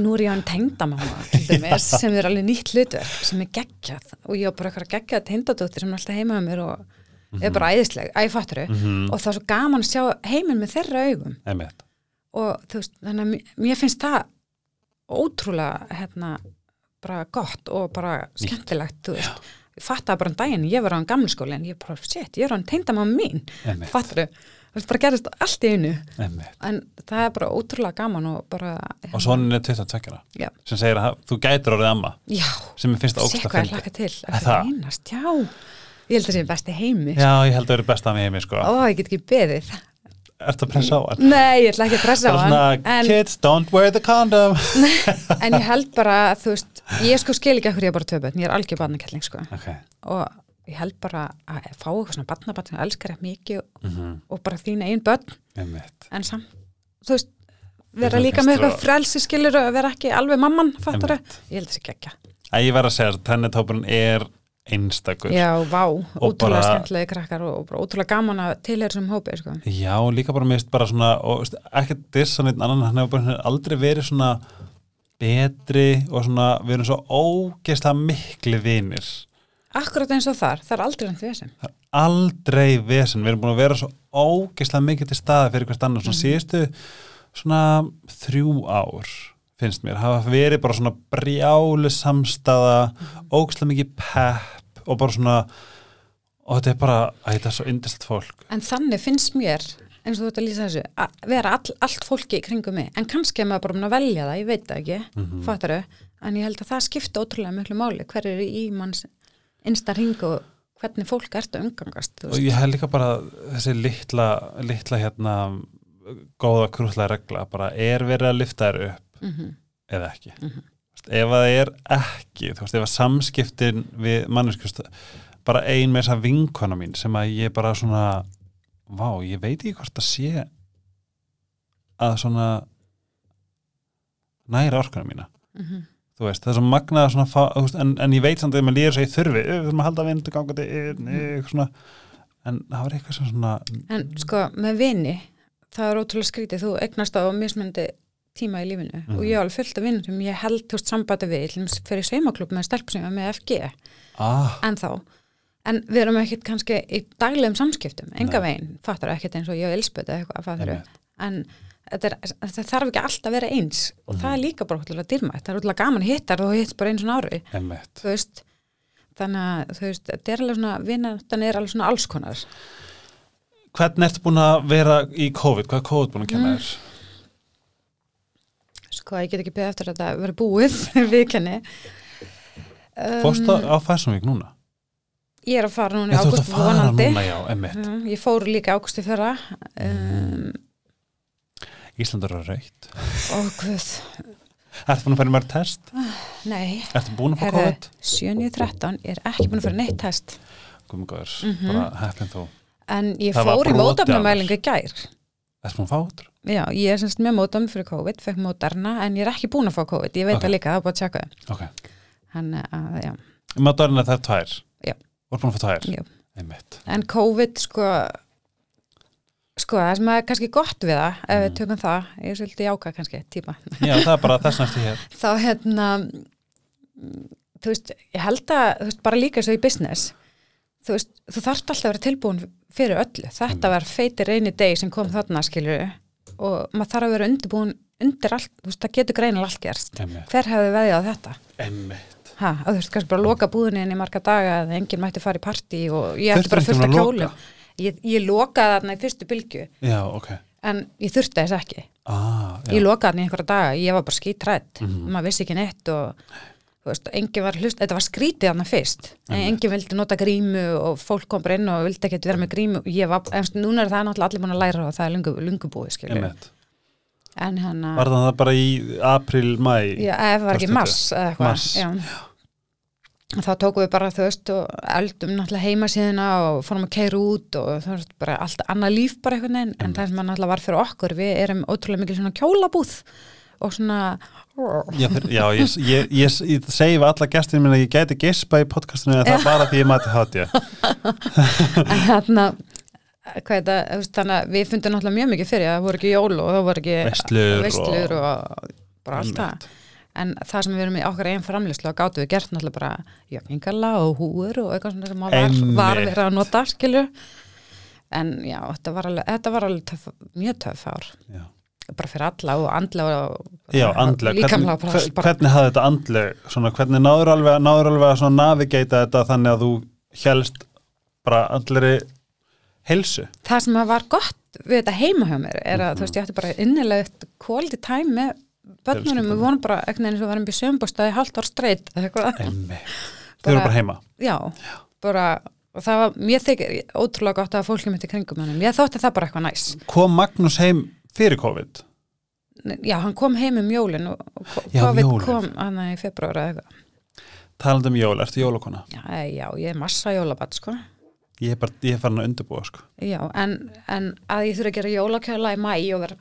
Speaker 2: nú er ég tengdamamma til dæmis, <laughs> sem er alveg nýtt hlutverk sem er geggjað. Og ég á bara eitthvað geggjað tengdadóttir sem er alltaf heima með mér og er bara æðisleg, æfattur
Speaker 1: Mhm.
Speaker 2: og það er svo gaman að sjá heiminn með þeirra augum.
Speaker 1: Einmitt
Speaker 2: og þú veist, þannig að mér- finnst það ótrúlega hérna, bara gott og bara skemmtilegt, þú veist. Ég fattaði bara um daginn, ég var á hann gamlskóli en ég bara, shit, ég er á hann tengdamamma mín fattur þú veist, bara gerist allt í einu.
Speaker 1: Einmitt.
Speaker 2: En það er bara ótrúlega gaman og bara
Speaker 1: og sonin er 22
Speaker 2: Já.
Speaker 1: sem segir að þú gætir orðið amma
Speaker 2: Já,
Speaker 1: sem finnst að Er
Speaker 2: að
Speaker 1: það?
Speaker 2: reynast, já. Ég held að það sé besti heimi
Speaker 1: já, ég held að vera best að mig heimi sko.
Speaker 2: Ó, ég get ekki beðið
Speaker 1: ertu að pressa á hann?
Speaker 2: Nei, ég ætla ekki að pressa á
Speaker 1: Það
Speaker 2: hann en,
Speaker 1: kids, don't wear the condom. <laughs>
Speaker 2: En ég held bara, þú veist ég sko skil ekki að hverju ég er bara börn. Ég er algjör barnakelling sko.
Speaker 1: Ok,
Speaker 2: og ég held bara að fá eitthvað svona barnabarn sem elskar eitthvað mikið og,
Speaker 1: mhm,
Speaker 2: og bara þín einn börn.
Speaker 1: Einmitt.
Speaker 2: En samt, þú veist vera líka með eitthvað
Speaker 1: að-
Speaker 2: frelsi skilur og vera ekki alveg mamman fattur
Speaker 1: Einmitt.
Speaker 2: ég held það sé geggja.
Speaker 1: Að ég verð að segja að tennitópurinn er einstakur.
Speaker 2: Já, vá, ótrúlega skemmtilegi krakkar og, bara ótrúlega gaman að tilheyra sem hópi sko.
Speaker 1: Já, líka bara mist bara svona og ekki dissa neitt annan hann hefur bara aldrei verið svona betri og svona við erum svo ógeðslega mikli vinir.
Speaker 2: Akkurat eins og þar, það er aldrei því sem.
Speaker 1: það er aldrei vesen, við erum búin að vera svo ógeðslega mikið til staða fyrir hvert annar svona síðustu svona þrjú ár finnst mér, hafa verið bara svona brjálu samstaða ógeðslega mikið pepp og bara svona og þetta er bara, að þetta er svo yndislegt fólk
Speaker 2: En þannig finnst mér, eins og þú ert að lýsa þessu, að vera all, allt fólki í kringum mig. En kannski er maður bara búin að velja það, ég veit það ekki, mm
Speaker 1: Mhm.
Speaker 2: fattaru. En ég held að það skipta ótrúlega miklu máli. Hver eru í manns innsta ring og hvernig fólk ertu að umgangast.
Speaker 1: og ég hef líka bara þessi litla, litla hérna góða krútlega regla bara er verið að lifta þér upp
Speaker 2: Mhm.
Speaker 1: eða ekki
Speaker 2: Mhm.
Speaker 1: Þú veist, ef það er ekki þú veist, ef að samskiptin við manneskust bara ein með þessa vinkona mín sem að ég bara svona vá, ég veit ekki hvort að sé að svona næra orkuna mína.
Speaker 2: Mhm.
Speaker 1: þú veist, það er svo magnað svona, fá- veist, en, en ég veit samt að maður líður svo í þurfi "Ö, við þurfum að halda vindu gangandi inn, eitthvað svona. En það var eitthvað svona
Speaker 2: En sko, með vini, það er ótrúlega skrítið, þú eignast á mismöndi tíma í lífinu.
Speaker 1: Mhm.
Speaker 2: og ég er alveg fullt af vinnum sem ég held þú veist sambandi við, fyrir sveimaklub með stelp sem ég var með FG,
Speaker 1: ah,
Speaker 2: en þá en við erum ekkert kannski í daglegum samskiptum, enga veginn. Fattar ekkert eins og ég og Elspöt eða eitthvað, en þetta, er, þetta þarf ekki alltaf að vera eins. Og það er líka bara útlulega dýrmætt, það er útlulega gaman að hitta og hitt bara eins og ári,
Speaker 1: Einmitt.
Speaker 2: þú veist þannig að þú veist, þetta er alveg svona vinnan er alveg svona alls konar.
Speaker 1: Hvernig ertu búin að vera í COVID? Hvað er COVID búin að kenna
Speaker 2: Mm. Sko, ég get ekki beðið eftir að þetta verið búið <laughs> viðkenni <laughs> um,
Speaker 1: Fórstu á Fashion Week núna?
Speaker 2: ég er að fara núna í ágúst
Speaker 1: fara
Speaker 2: vonandi
Speaker 1: núna, já.
Speaker 2: Mm, ég fór líka ágústi fyrra um,
Speaker 1: Ísland er raukt.
Speaker 2: og guð,
Speaker 1: Ertu búin að fara í mörg test?
Speaker 2: nei
Speaker 1: Ertu búin að
Speaker 2: Herðu,
Speaker 1: COVID?
Speaker 2: 7.13 er ekki búin að fara neitt test
Speaker 1: Guðmur góður,
Speaker 2: Mhm.
Speaker 1: bara heppin þú.
Speaker 2: en ég
Speaker 1: Það
Speaker 2: fór í í gær
Speaker 1: Ertu búin að fá út?
Speaker 2: Já, ég er semst með mótafn fyrir COVID fekk mótarna, en ég er ekki búin að fá COVID ég veit
Speaker 1: Ok.
Speaker 2: það líka, það er búin að tjekka það
Speaker 1: Ok.
Speaker 2: hann, að, já,
Speaker 1: Mátarinn er það er tvær?
Speaker 2: Já.
Speaker 1: Þú ert búin að fá tvær?
Speaker 2: Já.
Speaker 1: Einmitt.
Speaker 2: en COVID sko sko, það sem er kannski gott við það ef við
Speaker 1: Mm.
Speaker 2: tökum það, ég er svolítið jáka kannski típa,
Speaker 1: Já, það er bara þess næstu hér. <laughs>
Speaker 2: þá hérna mm, þú veist, ég held að þú veist, bara líka svo í business þú veist, þú þarft alltaf að vera tilbúin fyrir öllu, þetta var feiti reyni deg sem kom þarna, skilju og maður þarf að vera undirbúin undir allt, þú veist, það getur greinilega allt gerst
Speaker 1: Einmitt.
Speaker 2: hver hefði veðið á þetta? Ha, að þú veist, kannski bara loka búðinni inn í marga daga eða enginn mætti fara í partí og ég ætti bara fullt
Speaker 1: að loka?
Speaker 2: kjólum ég, ég lokaði þarna í fyrstu bylgju
Speaker 1: Já, ok.
Speaker 2: en ég þurfti þess ekki
Speaker 1: Ah,
Speaker 2: ég lokaði þarna í einhverja daga, ég var bara skítrætt
Speaker 1: Mhm.
Speaker 2: maður vissi ekki neitt og veist, var hlust, þetta var skrítið þarna fyrst en enginn vildi nota grímu og fólk kom bara inn og vildi ekki vera með grímu ég var, en núna er það náttúrulega allir búin að læra og það er lungu, lungu búið, skilju
Speaker 1: Einmitt.
Speaker 2: en hann
Speaker 1: Var það bara í april, mæ?
Speaker 2: Já, ef það var ekki mars eða eitthvað.
Speaker 1: Mars.
Speaker 2: Já. Þá tókum við bara, þú veist, og eldum náttúrulega heimasíðina og fórum að keira út og þú veist, bara allt annað líf bara einhvern veginn, en það sem að náttúrulega var fyrir okkur, við erum ótrúlega mikil svona kjólabúð og svona,
Speaker 1: Já, þeir, já ég, ég, ég, ég segi við alla gestin minna að ég gæti gespa í podcastinu en það er bara því ég mati hátja.
Speaker 2: en þarna, veist, þannig að við fundum náttúrulega mjög mikið fyrir, að það voru ekki jól og það voru ekki
Speaker 1: Veislur og-
Speaker 2: og, bara allt það. En það sem við erum í okkar einn framlýslu og gátum við gert náttúrulega bara jöfningala og húur og eitthvað svona sem var, var verið að nota, skilju. En já, þetta var alveg, þetta var alveg töff, mjög töff ár.
Speaker 1: Já,
Speaker 2: Bara fyrir alla og andlega og
Speaker 1: já andlega.
Speaker 2: líkamlega.
Speaker 1: Hvernig, hvernig hafði þetta andleg, svona, hvernig náður alveg, náður alveg að navigata þetta þannig að þú helst bara andleri helsu?
Speaker 2: það sem var gott við þetta heima hjá mér er að
Speaker 1: Mhm.
Speaker 2: þú veist, ég ætti bara innilegt quality time með börnunum, við vorum bara eitthvað eins og varum í sömbústaði halvt ár streyt.
Speaker 1: Þau eru bara heima.
Speaker 2: Já, bara og það var, mér þykir ótrúlega gott að fólki mitt í kringum hennum, ég þótti það bara eitthvað næs
Speaker 1: Kom Magnús heim fyrir COVID?
Speaker 2: Já, hann kom heim um jólin og
Speaker 1: Já, um
Speaker 2: COVID
Speaker 1: jólin.
Speaker 2: kom hann í februar eða eitthvað
Speaker 1: Talandi um jól, ertu jólakona?
Speaker 2: já, já, ég er massa jólabatt sko
Speaker 1: Ég er bara, ég er farin að undirbúa, sko.
Speaker 2: Já, en, en að ég þurfa að gera jólakjöla í mæ og vera að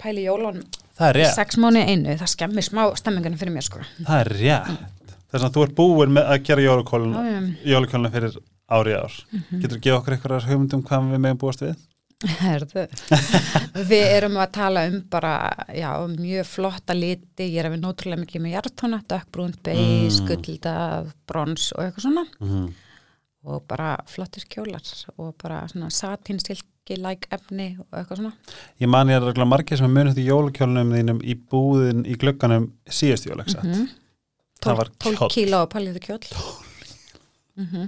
Speaker 1: Það er rétt.
Speaker 2: sex mánu einu, það skemmir smá stemmingana fyrir mér sko
Speaker 1: Það er rétt. Þess að þú ert búin með að gera
Speaker 2: Já, já.
Speaker 1: jólakóluna fyrir ári ár.
Speaker 2: Mhm.
Speaker 1: Getur þú gefa okkur eitthvað hugmyndum hvað við megum búast við?
Speaker 2: Herðu, <laughs> við erum að tala um bara, já, mjög flotta liti, ég er að við nótrúlega mikið með hjartóna, dökkbrúnt, beis,
Speaker 1: Mm.
Speaker 2: gullda, brons og eitthvað svona
Speaker 1: Mm -hmm.
Speaker 2: og bara flottir kjólar og bara svona satinsilki, like efni og eitthvað svona.
Speaker 1: Ég man ég er regla margir sem munið til jólakjólunum þínum í búðin í glugganum síðast jólagsett.
Speaker 2: Mm
Speaker 1: var
Speaker 2: 12
Speaker 1: kjóll.
Speaker 2: kíló og paljiðu kjóll. Mm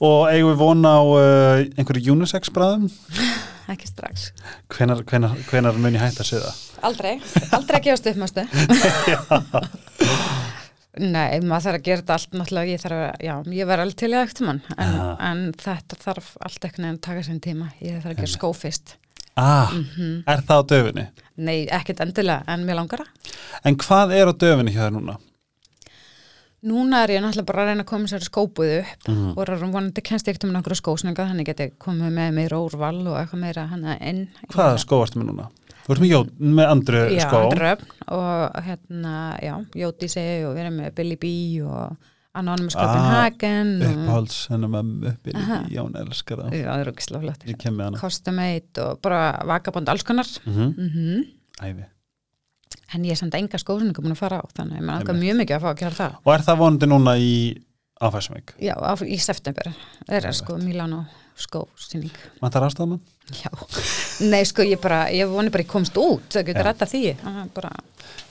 Speaker 1: Og eigum við vona á uh, einhverju unisex bræðum? <laughs>
Speaker 2: Ekki strax.
Speaker 1: Hvenar, hvenar, hvenar mun ég hætta að segja það?
Speaker 2: Aldrei, aldrei að gefast upp. <laughs> Nei, maður þarf að gera þetta allt náttúrulega, ég þarf að, já, ég verð alveg til í ekkert mann, en,
Speaker 1: Já.
Speaker 2: en þetta þarf allt ekkert nefn að taka sinn tíma, ég þarf að gera skó fyrst.
Speaker 1: Ah,
Speaker 2: Mhm.
Speaker 1: er það á döfinni?
Speaker 2: Nei, ekkert endilega, en mér langar það.
Speaker 1: En hvað er á döfinni hjá þér núna?
Speaker 2: Núna er ég náttúrulega bara að reyna að koma sér skópuðu upp
Speaker 1: Mm.
Speaker 2: og er vonandi kennst ekkert um náttúrulega skósninga, þannig geti komið með meira úrval og eitthvað meira hann inn.
Speaker 1: Hvaða skó ertu með núna? Þú ert með, með andru
Speaker 2: Já,
Speaker 1: skó.
Speaker 2: dröfn og hérna, já, Jódísi og við erum með Billy B og Anonymous
Speaker 1: Ah,
Speaker 2: Copenhagen og
Speaker 1: Uppáhalds hennar með uppi
Speaker 2: Aha.
Speaker 1: Jón elskar það.
Speaker 2: já, það.
Speaker 1: Ég kem með hana.
Speaker 2: Custom-made og bara vakabond alls konar.
Speaker 1: Mm -hmm.
Speaker 2: Mm
Speaker 1: Ævi.
Speaker 2: En ég er samt enga skósningu búin að fara á, þannig að maður
Speaker 1: Einmitt.
Speaker 2: mjög mikið að fá að gera það.
Speaker 1: Og er það vonandi núna í áfæsumveik?
Speaker 2: Já, á, í september er það sko Milano skósýning
Speaker 1: Vantar aðstofmann?
Speaker 2: Já, nei sko ég bara, ég voni bara ég komst út, það getur
Speaker 1: Já.
Speaker 2: rætta því að bara,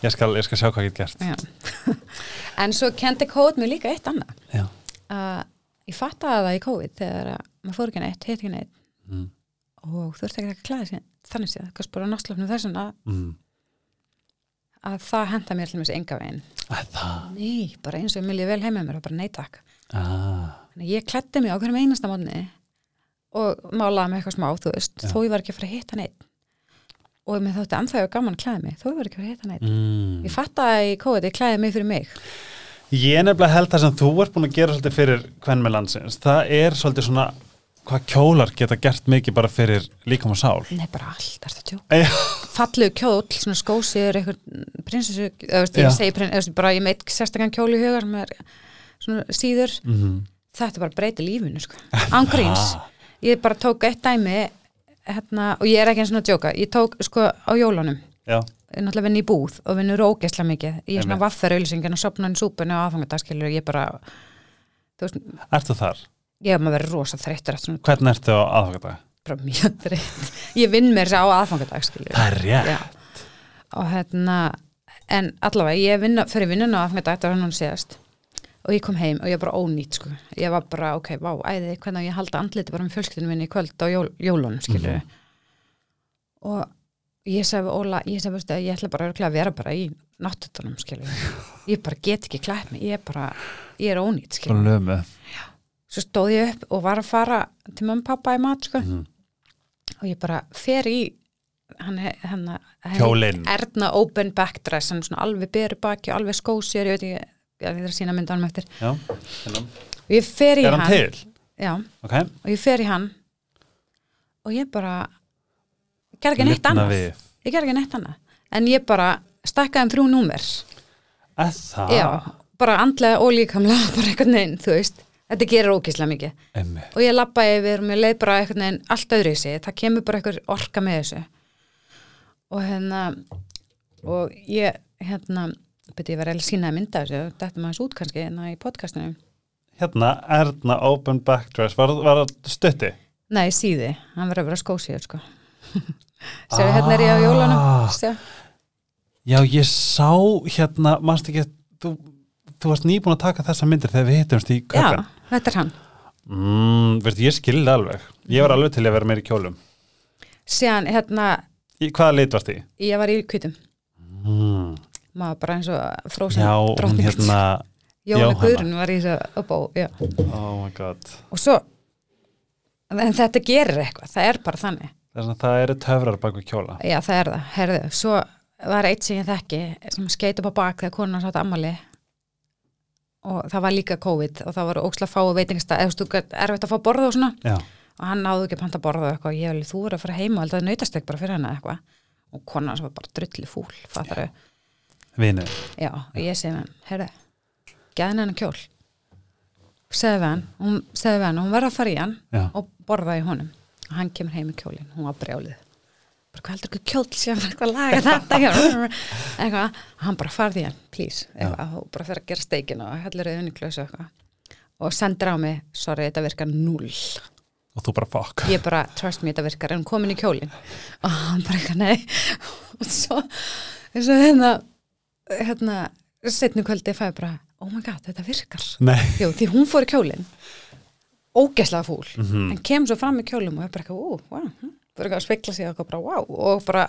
Speaker 1: Ég skal, ég skal sjá hvað ég get gert <laughs>
Speaker 2: En svo kendi COVID mér líka eitt annað
Speaker 1: Já,
Speaker 2: að ég fattaði það í COVID þegar að maður fór ekki neitt, heit ekki neitt
Speaker 1: mm.
Speaker 2: og ert ekki að klæða sér þannig séð, kannski bara náttúrulega þess að,
Speaker 1: Mm.
Speaker 2: Að það henda mér mér enga veginn. Nei, bara eins og ég myndi vel heima mér og bara nei takk.
Speaker 1: Ah.
Speaker 2: Að ég klætti mig á hverjum einasta mótni og málaði mig eitthvað smá, þú veist,
Speaker 1: Já.
Speaker 2: þó ég var ekki að fara að hitta neitt og mér þótti anþægja gaman að klæða mig, þó ég var ekki að fara að hitta neitt
Speaker 1: mm.
Speaker 2: Ég fattaði í COVID, ég klæði mig fyrir mig.
Speaker 1: Ég nefnilega held það sem þú ert búin að gera svolítið fyrir hvern með landsins. Það er svolítið svona hvað kjólar geta gert mikið bara fyrir líkam og sál?
Speaker 2: Nei, bara allt, er þetta tjók
Speaker 1: Já,
Speaker 2: Fallegu kjóll, svona skósir, eitthvað prinsessu, eða ég segi prins, eða veist, bara ég meit sérstakann kjóli í hugar sem er svona síður.
Speaker 1: Mm.
Speaker 2: þetta bara breyti lífinu sko. ángríns, <laughs> ég bara tók eitt dæmi hérna, og ég er ekki eins og að djóka. Ég tók sko á jólunum. Náttúrulega vinn í búð og vinnur ógeðslega mikið. Ég er svona
Speaker 1: Einmitt.
Speaker 2: vaffer auðlýsingin og sopna í súpunni og aðfangadagskilur ég bara þú veist,
Speaker 1: Ertu þar?
Speaker 2: Ég hef maður verið rosa þreyttur eftir svona
Speaker 1: Hvernig ertu á aðfangadag?
Speaker 2: bara mjög <laughs> þreytt. Ég vinn mér á aðfangadagskilur
Speaker 1: Það er rétt.
Speaker 2: Já. og hérna en allavega ég vinna, fyrir vinnuna á aðfangadag þetta var hann síðast. Og ég kom heim og ég var bara ónýtt sko. ég var bara, ok, vá, æði hvernig á ég að halda andliti bara með fjölskyldinu minni í kvöld á jól, jólunum, skilur
Speaker 1: Mhm.
Speaker 2: og ég sagði við Óla, ég sagði veistu, að ég ætla bara örugglega að vera bara í náttutunum, skilur <laughs> ég bara get ekki klætt mig, ég er bara ég er ónýtt,
Speaker 1: Svo
Speaker 2: skilur
Speaker 1: lömu
Speaker 2: svo stóð ég upp og var að fara til mamma og pappa í mat, sko
Speaker 1: Mhm.
Speaker 2: og ég bara fer í hann, hann, hann
Speaker 1: Kjólinn.
Speaker 2: Erna open backdress hann er svona alveg beru baki og alveg skósir ég veit ekki, ég þarf að sína mynda hann eftir
Speaker 1: Já, hérna.
Speaker 2: og ég fer í
Speaker 1: Er hann til?
Speaker 2: já,
Speaker 1: Ok
Speaker 2: og ég fer í hann og ég bara ger ekki neitt annað
Speaker 1: við.
Speaker 2: ég ger ekki neitt annað en ég bara stakkaði um þrjú númer
Speaker 1: Er það?
Speaker 2: já, bara andlega og líkamlega <laughs> bara einhvern veginn, þú veist þetta gerir ókíslega mikið.
Speaker 1: Einmitt.
Speaker 2: og ég labbaði yfir og mér leið bara einhvern veginn allt öðru í sig, það kemur bara einhver orka með þessu. Og hérna og ég hérna beti ég var að sína að mynda þessu. Þetta maður út kannski hérna í podcastinu.
Speaker 1: Hérna, Erna Open Backdress. Var, það stutti?
Speaker 2: nei, síði, hann verður að vera skósíður sko. <laughs> Séu hérna er ég á jólunum.
Speaker 1: Ah. Já, ég sá hérna, mannst ekki þú, þú varst nýbúin að taka þessa myndir þegar við hittumst í
Speaker 2: já,
Speaker 1: köpen
Speaker 2: þetta er hann.
Speaker 1: Mm, Veistu, ég skilði alveg. Ég var alveg til að vera meir í kjólum.
Speaker 2: Síðan hérna,
Speaker 1: í, Hvaða lit varst í?
Speaker 2: ég var í kvítum
Speaker 1: Mm.
Speaker 2: maður bara eins og
Speaker 1: Já, hún hérna
Speaker 2: Jóna
Speaker 1: Jóhanna.
Speaker 2: Guðrun var í þessu uppá, já.
Speaker 1: Oh my god.
Speaker 2: Og svo en þetta gerir eitthvað, það er bara þannig.
Speaker 1: Þess að það eru töfrar bak við kjóla.
Speaker 2: Já það er það, herðu, svo var eitt sem ég þekki sem skeit upp á bak þegar konan sátt ammali og það var líka COVID og það var ókslega fáu veitingastað eða þú veist, erfitt að fá borða og svona.
Speaker 1: Já,
Speaker 2: og hann náðu ekki að panta borða og eitthvað. Og ég hefði þú verið að fara heima og held að nautast ekki bara fyrir hana eitthvað. Og konan sem var bara drulli fúl fattar
Speaker 1: vinir
Speaker 2: já, og ég segi hann, herðu gæðin hennar kjól. Segði hann, hún segði hann hún verður að fara í hann
Speaker 1: Já,
Speaker 2: og borða í honum. Og hann kemur heim í kjólinn, hún var brjálið bara hvað heldur ekki kjól sem eitthvað laga þetta? <laughs> Hjá?" eitthvað, hann bara farði hann, please. Eitthvað, og bara fyrir að gera steikin og hellir auðvunni klösu eitthvað. Og sendir á mig, sorry, þetta virkar null.
Speaker 1: Og þú bara fuck.
Speaker 2: Ég bara, trust me, þetta virkar, en komin í kjólinn? Og hann bara eitthvað, nei. Og svo, eins og hérna hérna, setni kvöldi fæði bara, oh my god, þetta virkar. Jú, því hún fór í kjólinn ógeslega fúl
Speaker 1: Mhm.
Speaker 2: en kem svo fram í kjólum og er bara eitthvað, ú, wow hm, bara eitthvað að spekla sig eitthvað bara, wow og bara,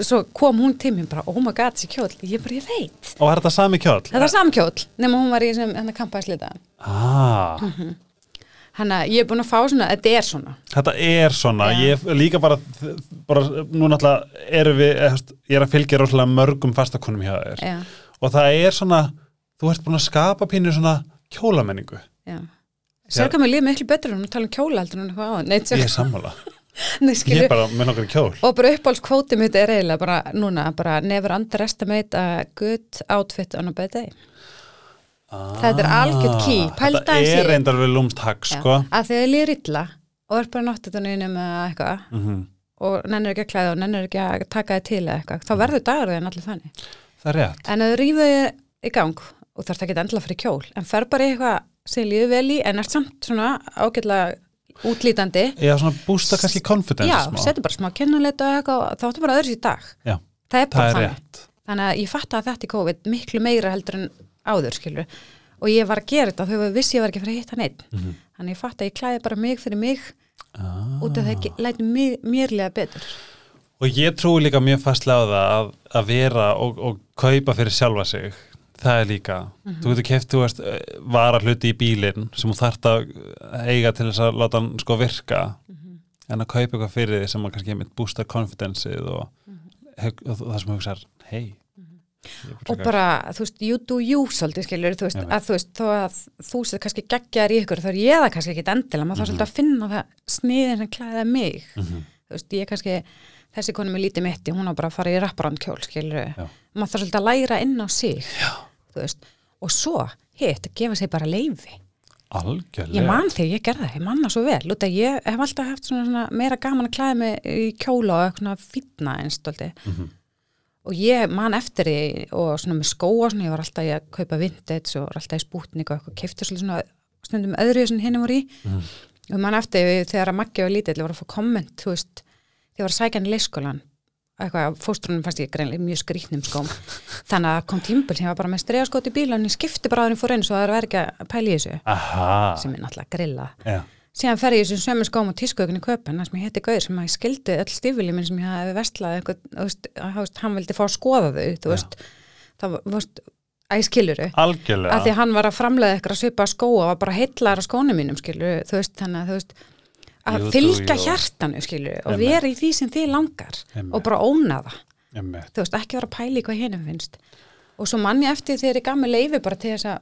Speaker 2: svo kom hún til mér bara, oh my god, þessi kjól, ég bara, ég veit.
Speaker 1: Og er þetta sami kjóll?
Speaker 2: þetta er samkjól, nema hún var í hennar kampaðslita
Speaker 1: Ah,
Speaker 2: hann að ég er búin að fá svona, þetta er svona.
Speaker 1: Þetta er svona
Speaker 2: Já.
Speaker 1: ég líka bara, bara nú náttúrulega erum við, eh, ég er að fylgja rosalega mörgum fastakonum hjá þér.
Speaker 2: Já,
Speaker 1: og það er svona, þú ert búin að skapa pínu svona kjólamenningu.
Speaker 2: Sér hvað mér líður miklu betur en að tala um kjóla heldur en eitthvað á
Speaker 1: ég er sammála,
Speaker 2: nei
Speaker 1: ég er bara með nokkar kjól.
Speaker 2: Og bara uppáhaldskvóti mitt er eiginlega bara núna, bara never underestimate a good outfit on a bad day. Þetta er key, pældu
Speaker 1: þetta
Speaker 2: í
Speaker 1: er reyndar við lúmst hagg sko.
Speaker 2: Að þið líður illa og er bara náttutuninu með eitthvað.
Speaker 1: Mm
Speaker 2: og nennir ekki að klæða og nennir ekki að taka þið til eitthvað, þá verður dagurðin allir þannig.
Speaker 1: Það er
Speaker 2: en að þú rífið þið í gang og þarf ekki endilega fyrir kjól en fer bara í eitthvað sem líður vel í en ert samt svona ágætlega útlítandi.
Speaker 1: Já, svona bústa kannski confidence
Speaker 2: já, setur bara smá kynnulit og eitthvað þá áttu bara öðru sér dag.
Speaker 1: Já,
Speaker 2: það er bara þannig.
Speaker 1: rétt.
Speaker 2: Þannig að ég fatt að þetta í COVID miklu meira heldur en áður skilur og ég var að gera þetta þau vissi ég var ekki fara að hitta neitt
Speaker 1: Mhm.
Speaker 2: þannig ég fatt að ég klæði bara mig fyrir mig
Speaker 1: ah.
Speaker 2: út af það ekki læti mig, mér lega betur.
Speaker 1: Og ég trúi líka mjög fastlega á það að, að vera og, og kaupa fyrir sjálfa sig það er líka,
Speaker 2: Mhm.
Speaker 1: þú getur keft þú veist, eh, vara hluti í bílinn sem þú þarft að eiga til þess að láta hann sko virka
Speaker 2: Mhm.
Speaker 1: en að kaupa eitthvað fyrir því sem að kannski mitt bústa confidenceið og,
Speaker 2: Mhm.
Speaker 1: og, og það sem hugsar, hei
Speaker 2: og bara, þú veist, you do you svolítið skilur, þú veist,
Speaker 1: veit.
Speaker 2: að þú veist þó að þú séð kannski geggjar í ykkur þá er ég það kannski ekki endilega, maður þarf
Speaker 1: Mhm.
Speaker 2: svolítið að finna það sniðin sem klæða mig
Speaker 1: Mhm.
Speaker 2: þú veist, ég kannski þessi konu með lítið mitti, hún á bara að fara í rapparandkjól skilur, maður þarf svolítið að læra inn á sig Já. Veist, og svo hitt, að gefa sér bara leifi
Speaker 1: algjörlega.
Speaker 2: Ég man þegar ég gerði það, ég manna svo vel. Út að ég hef alltaf haft svona, svona meira gaman að klæða mig í kjóla og eitthvað fýtna einstóldi
Speaker 1: Mhm.
Speaker 2: og ég man eftir því og svona með skóa svona, ég var alltaf í að kaupa vintage og alltaf í spútnik og eitthvað, svolítið svona stundum öðru sem hinn voru í.
Speaker 1: Mhm.
Speaker 2: og man eftir því þegar að Maggi var lítill ég var að fá komment, þú veist þegar ég var að sækja hann í leikskólan eitthvað, fóstrunum fannst ég greinlega mjög skrýtnum skóm þannig að kom tímpil sem var bara með stregaskot í bíl en ég skipti bara aðurinn fór einn svo það er ekki að pæla í þessu.
Speaker 1: Aha,
Speaker 2: sem er náttúrulega grilla.
Speaker 1: Já,
Speaker 2: síðan fer ég í þessum sömu skóm og tískuökunni köpun þar sem ég heiti Gauður sem að ég skildi öll stífili minn sem ég hafi vestlað eitthvað, þú veist, að, þú veist, hann vildi fá að skoða þau þú veist, það var, þú veist að ég skilur þau,
Speaker 1: algjörlega.
Speaker 2: Að því að hann var að framlega eitthvað að svipa skóa og var bara heillar á skónum mínum skilur, þú veist, þannig að þú veist að fylgja hjartanu skilur og vera í því sem þið langar
Speaker 1: Einmitt.
Speaker 2: og bara óna það.
Speaker 1: Einmitt.
Speaker 2: þú veist, ekki vera að pæla í hvað hinum finnst. Og svo mann ég eftir þegar ég gaf mig leifi bara til þess að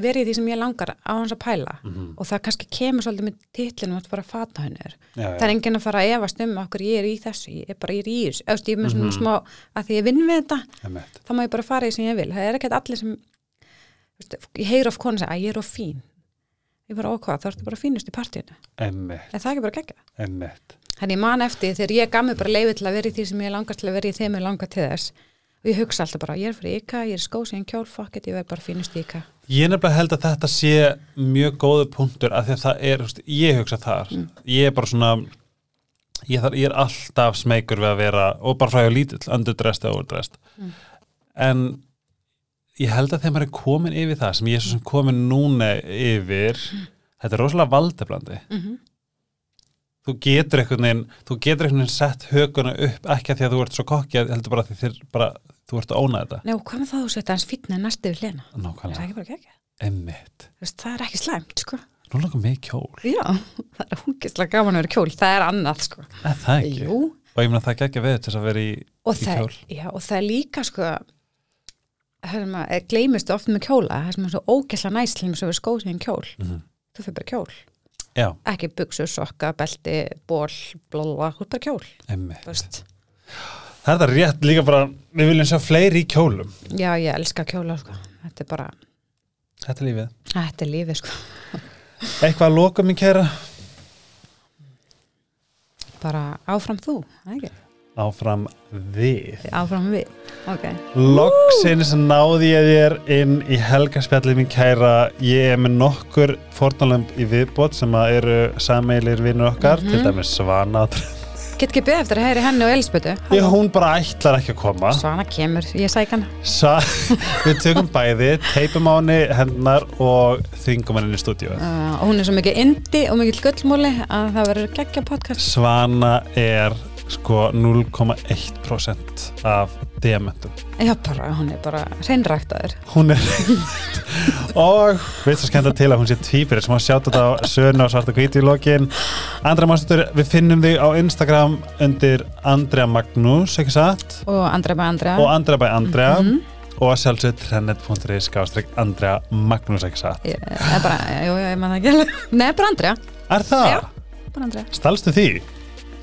Speaker 2: vera í því sem ég langar á hans að pæla.
Speaker 1: Mhm.
Speaker 2: og það kannski kemur svolítið með titlinu að bara fata hennur það er enginn að fara að efast um okkur ég er í þessu, ég er bara ég er í þessu Eðst, ég er með svona smá, að því ég vinn við þetta
Speaker 1: Einmitt.
Speaker 2: þá má ég bara fara í sem ég vil. Það er ekkert allir sem veist, ég heyr of konu segja að ég er of fín ég bara ókvað, þá ertu bara fínust í partíinu.
Speaker 1: Einmitt.
Speaker 2: en það er ekki bara gegga
Speaker 1: Einmitt.
Speaker 2: Þannig ég man eftir þegar ég gaf mig bara leiði til að vera í því sem ég langar til að vera í þeim ég langar til þess. Og ég hugsa alltaf bara, ég er fyrir yka, ég er skósi en kjól, fuck it, ég verð bara fínust í yka
Speaker 1: Ég nefnilega held að þetta sé mjög góðu punktur af því að það er, ég hugsa þar. Ég er bara svona ég, þar, ég er alltaf smeykur við að vera og bara fræður lítill, underdressed eða overdressed.
Speaker 2: Mm.
Speaker 1: en ég held að þegar maður er komin yfir það sem ég er svo sem komin núna yfir. Þetta er rosalega valdeblandi
Speaker 2: mm -hmm.
Speaker 1: þú getur einhvern veginn þú getur einhvern veginn sett höguna upp ekki að því að þú ert svo kokki heldur bara að því þér bara þú ert að óna þetta.
Speaker 2: Nei, og hvað með það þú setja hans fítna en næstu við hlena? Er það
Speaker 1: Nákvæmlega,
Speaker 2: ekki bara gegja?
Speaker 1: emmitt
Speaker 2: Það er ekki slæmt, sko.
Speaker 1: Nú langar mig kjól,
Speaker 2: Já, <laughs> það er hungislega gaman að vera kjól, það er annað, sko.
Speaker 1: Er það ekki?
Speaker 2: Jú,
Speaker 1: Og ég meina það geggja við til þess að vera í, í kjól.
Speaker 2: já, og það er líka, sko það er gleymist oft með kjóla það sem er svo ógæsla næstlum sem er skósið en kjól
Speaker 1: Mhm.
Speaker 2: þú fyrir bara kjól
Speaker 1: Já,
Speaker 2: ekki buksur, sokka, belti, ból blóða, er bara kjól.
Speaker 1: Það er það rétt líka bara, við viljum sjá fleiri í kjólum
Speaker 2: Já, ég elska kjóla sko. Þetta er bara,
Speaker 1: Þetta er lífið
Speaker 2: þetta er lífið sko.
Speaker 1: Eitthvað að loka mér kæra
Speaker 2: Bara áfram þú, ekki?
Speaker 1: Áfram við
Speaker 2: Áfram við, ok.
Speaker 1: Loksins náði ég þér inn í helgaspjallið mín kæra Ég er með nokkur fórnalömb í viðbót sem að eru sameilir vinnur okkar
Speaker 2: Mhm.
Speaker 1: til dæmis Svana
Speaker 2: Get ekki beð eftir að heyri henni og Elisbötu.
Speaker 1: Ég, hún bara ætlar ekki að koma
Speaker 2: Svana kemur, ég sæk hana.
Speaker 1: Sa <laughs> Við tökum bæði, teipum á henni hennar og þingum henni í stúdíu
Speaker 2: Uh, og hún er svo mikið indi og mikið gullmúli að það verður geggja podcast.
Speaker 1: Svana er sko 0,1% af diamantum
Speaker 2: Já, bara, hún er bara hreinræktaður.
Speaker 1: hún er og við svo skemmt til að hún sé tvíbyrð sem að sjáta þetta á söguna og svarta hvíti í lokin Andrea Mástur, við finnum þig á Instagram undir Andrea Magnús ekki satt,
Speaker 2: Og Andrea bæ Andrea.
Speaker 1: og Andrea by Andrea
Speaker 2: Mhm.
Speaker 1: og að sjálfsög trennet.is skástrík Andrea Magnús ekki satt
Speaker 2: Ég er bara, jú, ég man það ekki. Nei, bara Andrea.
Speaker 1: Er það?
Speaker 2: Já. Bara Andrea.
Speaker 1: Stalstu því?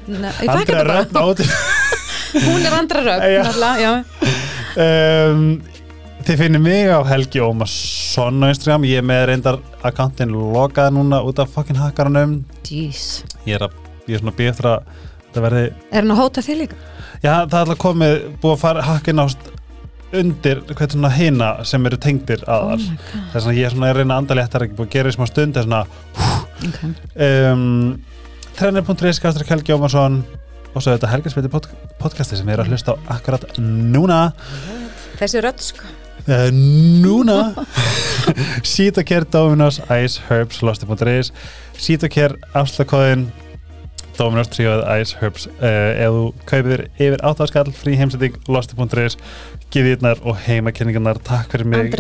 Speaker 2: Nei, ég fæk þetta bara.
Speaker 1: Áti <laughs>
Speaker 2: Hún er náttúrulega, já.
Speaker 1: um, Þið finnir mig á Helgi Ómarsson á Instagram Ég er með reyndar akkantinn lokað núna út af fucking hakkaranum
Speaker 2: Jeez.
Speaker 1: Ég er, að, ég er svona býð eftir að þetta verði
Speaker 2: Er hann að hóta þig líka?
Speaker 1: Já, það er alltaf komið, búið að fara hakkin ást undir hvað svona hina sem eru tengdir
Speaker 2: Oh my god.
Speaker 1: þess að ég er svona að reyna að anda léttar ekki búið að gera í smá stund þess svona hú,
Speaker 2: okay.
Speaker 1: um, Trenner.is, Kastur Helgi Ómarsson og svo þetta Helgarsbytti pod podcasti sem við erum að hlusta á akkurat núna.
Speaker 2: Þessi rödd sko.
Speaker 1: Uh, núna. <laughs> Sítokær, Dominos, Ice, Herbs Losti.is Sítokær, afslagkóðin Dominos, Tríóð, Ice, Herbs. Uh, ef þú kaupir yfir áttaskall frí heimsending, Losti.is Giðirnar og heimakenningarnar Takk fyrir mig.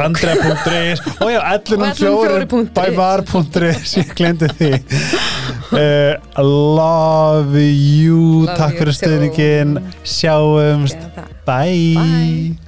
Speaker 1: Andrea.is og já,
Speaker 2: Og
Speaker 1: 11.4
Speaker 2: 11.4.
Speaker 1: bævar.is ég glemdi því. Uh, <laughs> Love you
Speaker 2: Love
Speaker 1: Takk
Speaker 2: you
Speaker 1: fyrir stuðningin Sjáumst.
Speaker 2: Það.
Speaker 1: Bye,
Speaker 2: Bye.